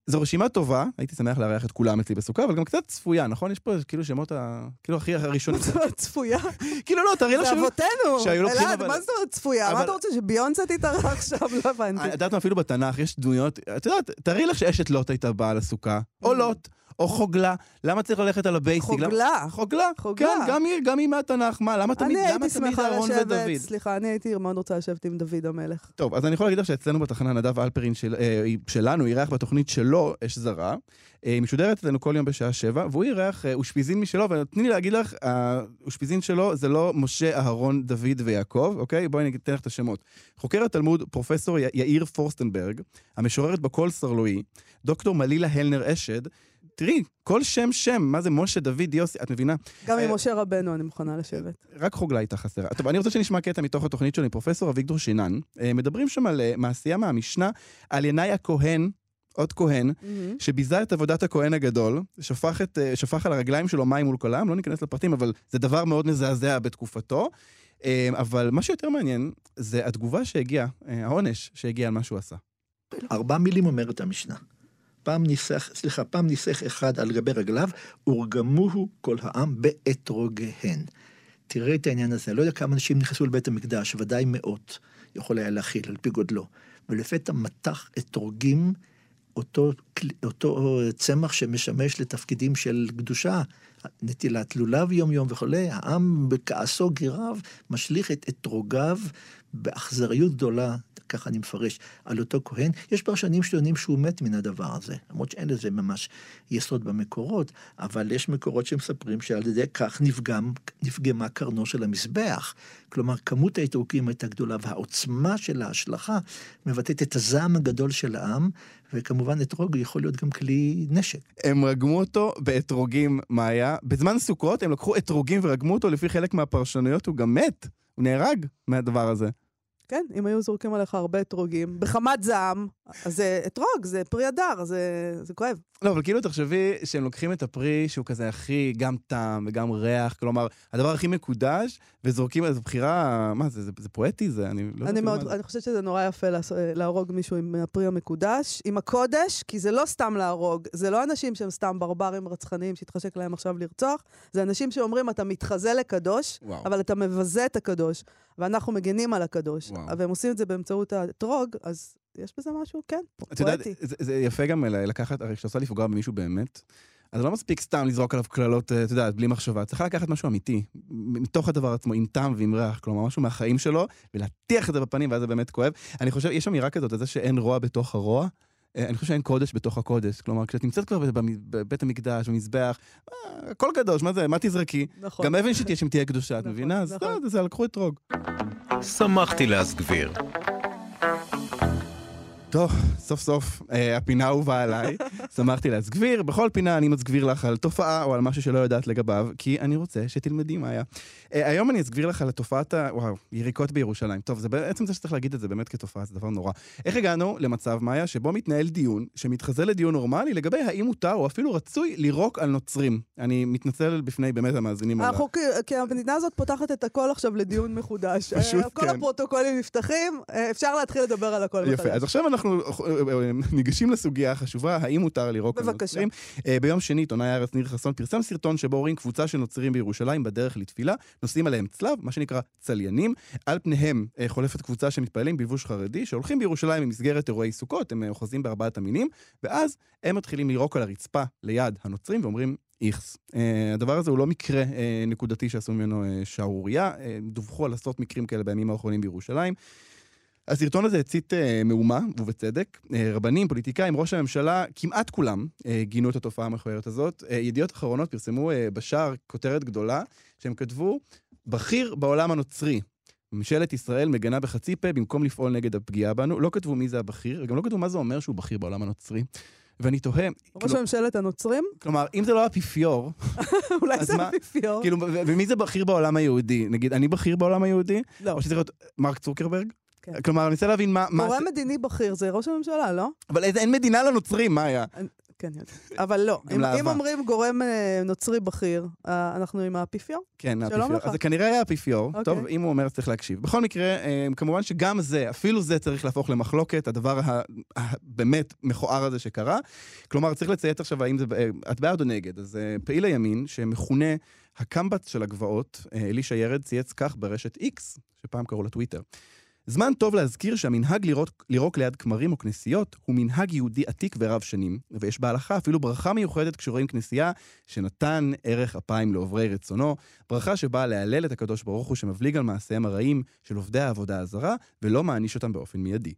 זו רשימה טובה, הייתי שמח לארח את כולם אצלי בסוכה, אבל גם קצת צפויה, נכון? יש פה כאילו שמות ה... כאילו הכי הראשונים. צפויה? כאילו לא, תארי לך זה אבותינו. אלעד, מה זאת אומרת צפויה? מה אתה רוצה, שביונסה תתארח עכשיו? לא הבנתי. את יודעת מה, אפילו בתנ"ך יש דמויות, את יודעת, תארי לך שאשת לוט הייתה באה לסוכה, או mm. לוט. או חוגלה. למה צריך ללכת על ה basic? חוגלה. חוגלה. חוגלה. כן, גם היא, גם היא מהתנ"ך. מה, למה תמיד, למה תמיד אהרון ודוד? סליחה, אני הייתי מאוד רוצה לשבת עם דוד המלך. טוב, אז אני יכול להגיד לך שאצלנו בתחנה נדב אלפרין של, אה, שלנו אירח בתוכנית שלו אש זרה. היא משודרת אצלנו כל יום בשעה שבע, והוא אירח אה, אושפיזין משלו, ותני לי להגיד לך, האושפיזין שלו זה לא משה, אהרון, דוד ויעקב, אוקיי? בואי אני אתן לך את השמות. חוקר התלמוד, פרופסור יאיר פורסטנברג, המשוררת בכל סרלואי, דוקטור מלילה הלנר אשד, תראי, כל שם שם, מה זה משה, דוד, יוסי, את מבינה? גם עם אה, משה רבנו אני מוכנה לשבת. רק חוגלה הייתה חסרה. טוב, אני רוצה שנשמע קטע מתוך התוכנית שלי, פרופסור אביגדור שינן. אה, מדברים שם על אה, מעשייה מהמשנה, על ינאי הכהן, עוד כהן, mm-hmm. שביזה את עבודת הכהן הגדול, שפך, את, שפך על הרגליים שלו מים מול כולם, לא ניכנס לפרטים, אבל זה דבר מאוד מזעזע בתקופתו. אבל מה שיותר מעניין, זה התגובה שהגיעה, העונש שהגיע על מה שהוא עשה. ארבע מילים אומרת המשנה. פעם ניסח, סליחה, פעם ניסח אחד על גבי רגליו, ורגמוהו כל העם באתרוגיהן. תראה את העניין הזה, לא יודע כמה אנשים נכנסו לבית המקדש, ודאי מאות יכול היה להכיל על פי גודלו. ולפתע מתח אתרוגים, אותו, אותו צמח שמשמש לתפקידים של קדושה, נטילת לולב יום יום וכולי, העם בכעסו גיריו משליך את אתרוגיו באכזריות גדולה ככה אני מפרש, על אותו כהן. יש פרשנים שטוענים שהוא מת מן הדבר הזה, למרות שאין לזה ממש יסוד במקורות, אבל יש מקורות שמספרים שעל ידי כך נפגם, נפגמה קרנו של המזבח. כלומר, כמות האתרוקים הייתה גדולה, והעוצמה של ההשלכה מבטאת את הזעם הגדול של העם, וכמובן אתרוג יכול להיות גם כלי נשק. הם רגמו אותו באתרוגים, מה היה? בזמן סוכות הם לקחו אתרוגים ורגמו אותו, לפי חלק מהפרשנויות הוא גם מת. הוא נהרג מהדבר הזה. כן, אם היו זורקים עליך הרבה אתרוגים, בחמת זעם, אז זה אתרוג, זה פרי הדר, זה, זה כואב. לא, אבל כאילו תחשבי שהם לוקחים את הפרי שהוא כזה הכי גם טעם וגם ריח, כלומר, הדבר הכי מקודש, וזורקים על זה בחירה, מה זה, זה, זה פואטי זה? אני לא יודעת מאוד, אני חושבת שזה נורא יפה להרוג מישהו עם הפרי המקודש, עם הקודש, כי זה לא סתם להרוג, זה לא אנשים שהם סתם ברברים רצחניים שהתחשק להם עכשיו לרצוח, זה אנשים שאומרים, אתה מתחזה לקדוש, וואו. אבל אתה מבזה את הקדוש, ואנחנו מגנים על הקדוש. וואו. והם עושים את זה באמצעות האתרוג, אז יש בזה משהו, כן, את יודעת, פואטי. זה, זה יפה גם לקחת, הרי כשאתה רוצה לפגוע במישהו באמת, אז לא מספיק סתם לזרוק עליו קללות, אה, את יודעת, בלי מחשבה. צריך לקחת משהו אמיתי, מתוך הדבר עצמו, עם טעם ועם ריח, כלומר, משהו מהחיים שלו, ולהטיח את זה בפנים, ואז זה באמת כואב. אני חושב, יש אמירה כזאת, על זה שאין רוע בתוך הרוע. אה, אני חושב שאין קודש בתוך הקודש. כלומר, כשאת נמצאת כבר בבית המקדש, במזבח, אה, הכל קדוש, מה זה, מה תזרקי? נכון. גם אבן שתהיה שם תהיה קדושה, את נכון, מבינה? אז נכון. זה, זה, לקחו אתרוג. שמחתי להסגביר. טוב, סוף סוף אה, הפינה האהובה עליי. שמחתי להסגביר. בכל פינה אני מסגביר לך על תופעה או על משהו שלא יודעת לגביו, כי אני רוצה שתלמדי מה היה. אה, היום אני אסגביר לך על תופעת ה... וואו, יריקות בירושלים. טוב, זה בעצם זה שצריך להגיד את זה באמת כתופעה, זה דבר נורא. איך הגענו למצב, מאיה, שבו מתנהל דיון שמתחזה לדיון נורמלי לגבי האם מותר או אפילו רצוי לירוק על נוצרים. אני מתנצל בפני באמת המאזינים. אנחנו, כי- המדינה הזאת פותחת את הכל עכשיו לדיון מחודש. פשוט אה, כל כן. הפרוטוקולים נפתחים, אה, אפשר להתחיל לדבר על הכל. יפה, אז עכשיו אנחנו אה, אה, ניגשים לסוגיה החשובה, האם מותר לירוק על בבקשה. נוצרים. אה, ביום שני, עיתונאי הארץ ניר חסון פרסם סרטון שבו רואים קבוצה של נוצרים בירושלים בדרך לתפילה, נושאים עליהם צלב, מה שנקרא צליינים. על פניהם אה, חולפת קבוצה של מתפללים בלבוש חרדי, שהולכים בירושלים במסגרת אירועי סוכות, הם אוחזים בארבעת המינים, ואז הם מתחילים לירוק על הרצפה ליד הנוצרים ואומרים... איכס. Uh, הדבר הזה הוא לא מקרה uh, נקודתי שעשו ממנו uh, שערורייה, uh, דווחו על עשרות מקרים כאלה בימים האחרונים בירושלים. הסרטון הזה הצית uh, מהומה, ובצדק. Uh, רבנים, פוליטיקאים, ראש הממשלה, כמעט כולם uh, גינו את התופעה המכוערת הזאת. Uh, ידיעות אחרונות פרסמו uh, בשער כותרת גדולה, שהם כתבו, בכיר בעולם הנוצרי. ממשלת ישראל מגנה בחצי פה במקום לפעול נגד הפגיעה בנו. לא כתבו מי זה הבכיר, וגם לא כתבו מה זה אומר שהוא בכיר בעולם הנוצרי. ואני תוהה, ראש כאילו, ממשלת הנוצרים? כלומר, אם זה לא האפיפיור, אולי זה אפיפיור. כאילו, ומי זה בכיר בעולם היהודי? נגיד, אני בכיר בעולם היהודי? לא. או שזה צריך להיות מרק צוקרברג? כן. כלומר, אני רוצה להבין מה... מה גורם זה- מדיני בכיר זה ראש הממשלה, לא? אבל אין- מדינה לנוצרים, מה היה? כן. אבל לא. אם-. אם אומרים גורם אה, נוצרי בכיר, אה, אנחנו עם האפיפיור? כן, האפיפיור. אז זה כנראה היה האפיפיור. אוקיי. טוב, אם הוא אומר, צריך להקשיב. בכל מקרה, אה, כמובן שגם זה, אפילו זה צריך להפוך למחלוקת, הדבר הבאמת מכוער הזה שקרה. כלומר, צריך לציית עכשיו האם זה... את בעד או נגד? אז פעיל הימין, שמכונה הקמב"ץ של הגבעות, אלישע ירד, צייץ כך ברשת X, שפעם קראו לה טוויטר. זמן טוב להזכיר שהמנהג לירוק, לירוק ליד כמרים או כנסיות הוא מנהג יהודי עתיק ורב שנים, ויש בהלכה אפילו ברכה מיוחדת כשרואים כנסייה שנתן ערך אפיים לעוברי רצונו, ברכה שבאה להלל את הקדוש ברוך הוא שמבליג על מעשיהם הרעים של עובדי העבודה הזרה, ולא מעניש אותם באופן מיידי.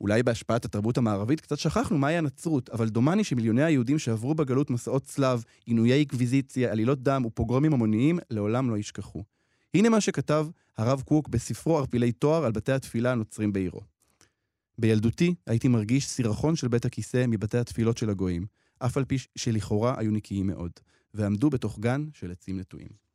אולי בהשפעת התרבות המערבית קצת שכחנו מהי הנצרות, אבל דומני שמיליוני היהודים שעברו בגלות מסעות צלב, עינויי אינקוויזיציה, עלילות דם ופוגרומים המוניים, לעולם לא ישכחו. הנה מה שכתב הרב קוק בספרו ערפילי תואר על בתי התפילה הנוצרים בעירו. בילדותי הייתי מרגיש סירחון של בית הכיסא מבתי התפילות של הגויים, אף על פי שלכאורה היו נקיים מאוד, ועמדו בתוך גן של עצים נטועים.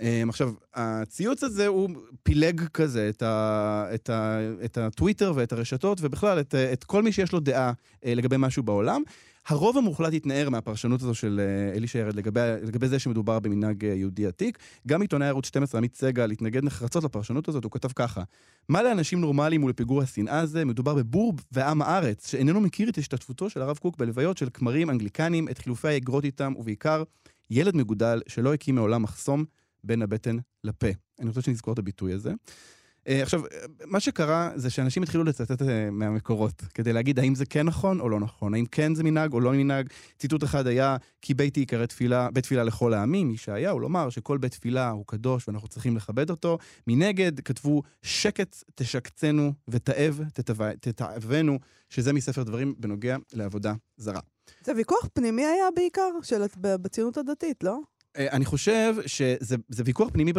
Um, עכשיו, הציוץ הזה הוא פילג כזה את, ה, את, ה, את הטוויטר ואת הרשתות, ובכלל את, את כל מי שיש לו דעה uh, לגבי משהו בעולם. הרוב המוחלט התנער מהפרשנות הזו של uh, אלישע ירד לגבי, לגבי זה שמדובר במנהג uh, יהודי עתיק. גם עיתונאי ערוץ 12, עמית סגל, התנגד נחרצות לפרשנות הזאת, הוא כתב ככה: מה לאנשים נורמליים ולפיגור השנאה הזה? מדובר בבור ועם הארץ, שאיננו מכיר את השתתפותו של הרב קוק בלוויות של כמרים אנגליקנים, את חילופי האגרות איתם, ובעיקר, ילד מגודל שלא הקים מעולם מחסום בין הבטן לפה. אני רוצה שנזכור את הביטוי הזה. Uh, עכשיו, uh, מה שקרה זה שאנשים התחילו לצטט uh, מהמקורות, כדי להגיד האם זה כן נכון או לא נכון, האם כן זה מנהג או לא מנהג. ציטוט אחד היה, כי ביתי ייקרא תפילה, בית תפילה לכל העמים, ישעיהו, לומר שכל בית תפילה הוא קדוש ואנחנו צריכים לכבד אותו. מנגד, כתבו, שקט תשקצנו ותאב תתעבנו, שזה מספר דברים בנוגע לעבודה זרה. זה ויכוח פנימי היה בעיקר, של, בציונות הדתית, לא? אה, אני חושב שזה זה ויכוח פנימי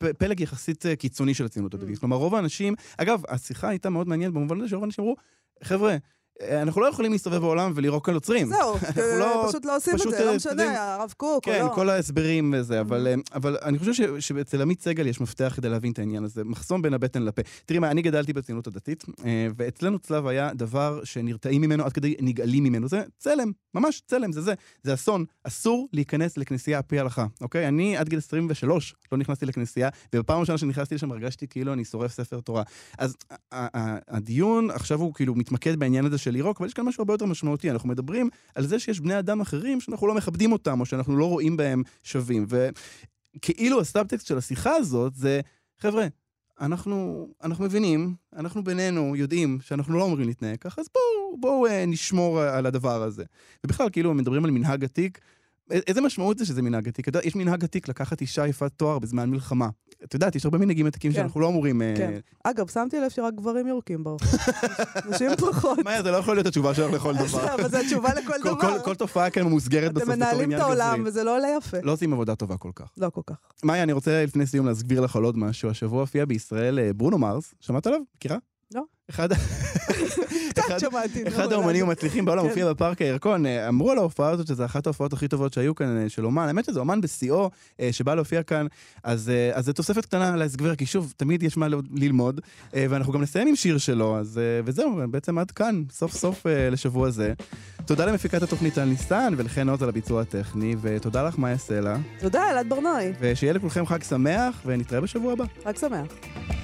בפלג יחסית אה, קיצוני של הציונות הדתית. כלומר, רוב האנשים, אגב, השיחה הייתה מאוד מעניינת במובן הזה שרוב האנשים אמרו, חבר'ה, אנחנו לא יכולים להסתובב בעולם ולירוק על נוצרים. זהו, לא- פשוט לא עושים את פשוט, זה, אה, לא משנה, הרב קוק כן, או לא. כל ההסברים וזה, אבל, אה, אבל אני חושב ש- שאצל עמית סגל יש מפתח כדי להבין את העניין הזה, מחסום בין הבטן לפה. תראי מה, אני גדלתי בציונות הדתית, אה, ואצלנו צלב היה דבר שנרתעים ממנו עד כדי נגעלים ממנו. זה צלם, ממש צלם, זה זה. זה אסון. אסור להיכנס לכנסייה על פי ההלכה, אוקיי? אני עד גיל 23 לא נכנסתי לכנסייה, ובפעם הראשונה שנכנסתי לשם הרגשתי כאילו אני שורף ספר תורה. אז ה- ה- הדיון עכשיו הוא כאילו מתמקד בעניין הזה של לירוק, אבל יש כאן משהו הרבה יותר משמעותי. אנחנו מדברים על זה שיש בני אדם אחרים שאנחנו לא מכבדים אותם, או שאנחנו לא רואים בהם שווים. וכאילו הסאבטקסט של השיחה הזאת זה, חבר'ה, אנחנו, אנחנו מבינים, אנחנו בינינו יודעים שאנחנו לא אומרים להתנהג ככה, אז בואו בוא, אה, נשמור על הדבר הזה. ובכלל, כאילו, מדברים על מנהג עתיק, איזה משמעות זה שזה מנהג עתיק? אתה יודע, יש מנהג עתיק לקחת אישה יפת תואר בזמן מלחמה. את יודעת, יש הרבה מנהגים עתיקים כן. שאנחנו לא אמורים... אה, כן. אגב, שמתי לב שרק גברים יורקים באוכל. נשים פחות. מאיה, זה לא יכול להיות התשובה שלך לכל דבר. אבל זו התשובה לכל דבר. כל תופעה כאן ממוסגרת בסוף בתור עניין גברי. אתם מנהלים את העולם, וזה לא עולה יפה. לא עושים עבודה טובה כל כך. לא כל כך. מאיה, אני רוצה לפני סיום להסביר לך על עוד משהו. השבוע הופיע בישראל אה, ברונו מרס, שמעת עליו? מכירה? לא. אחד... קצת שמעתי. אחד האומנים המצליחים בעולם כן. הופיע בפארק הירקון. אה, אמרו על ההופעה הזאת שזו אחת ההופעות הכי טובות שהיו כאן אה, של אומן. האמת שזה אומן בשיאו אה, שבא להופיע כאן, אז זה תוספת קטנה להסגבר, כי שוב, תמיד יש מה ללמוד, ואנחנו גם נסיים עם שיר שלו, אז וזהו, בעצם עד כאן, סוף סוף לשבוע זה. תודה למפיקת התוכנית על ניסן ולחן עוז על הביצוע הטכני, ותודה לך מאיה סלע. תודה, אלעד ברנועי. ושיהיה לכולכם חג שמח, ונתראה בשבוע הבא. חג שמח.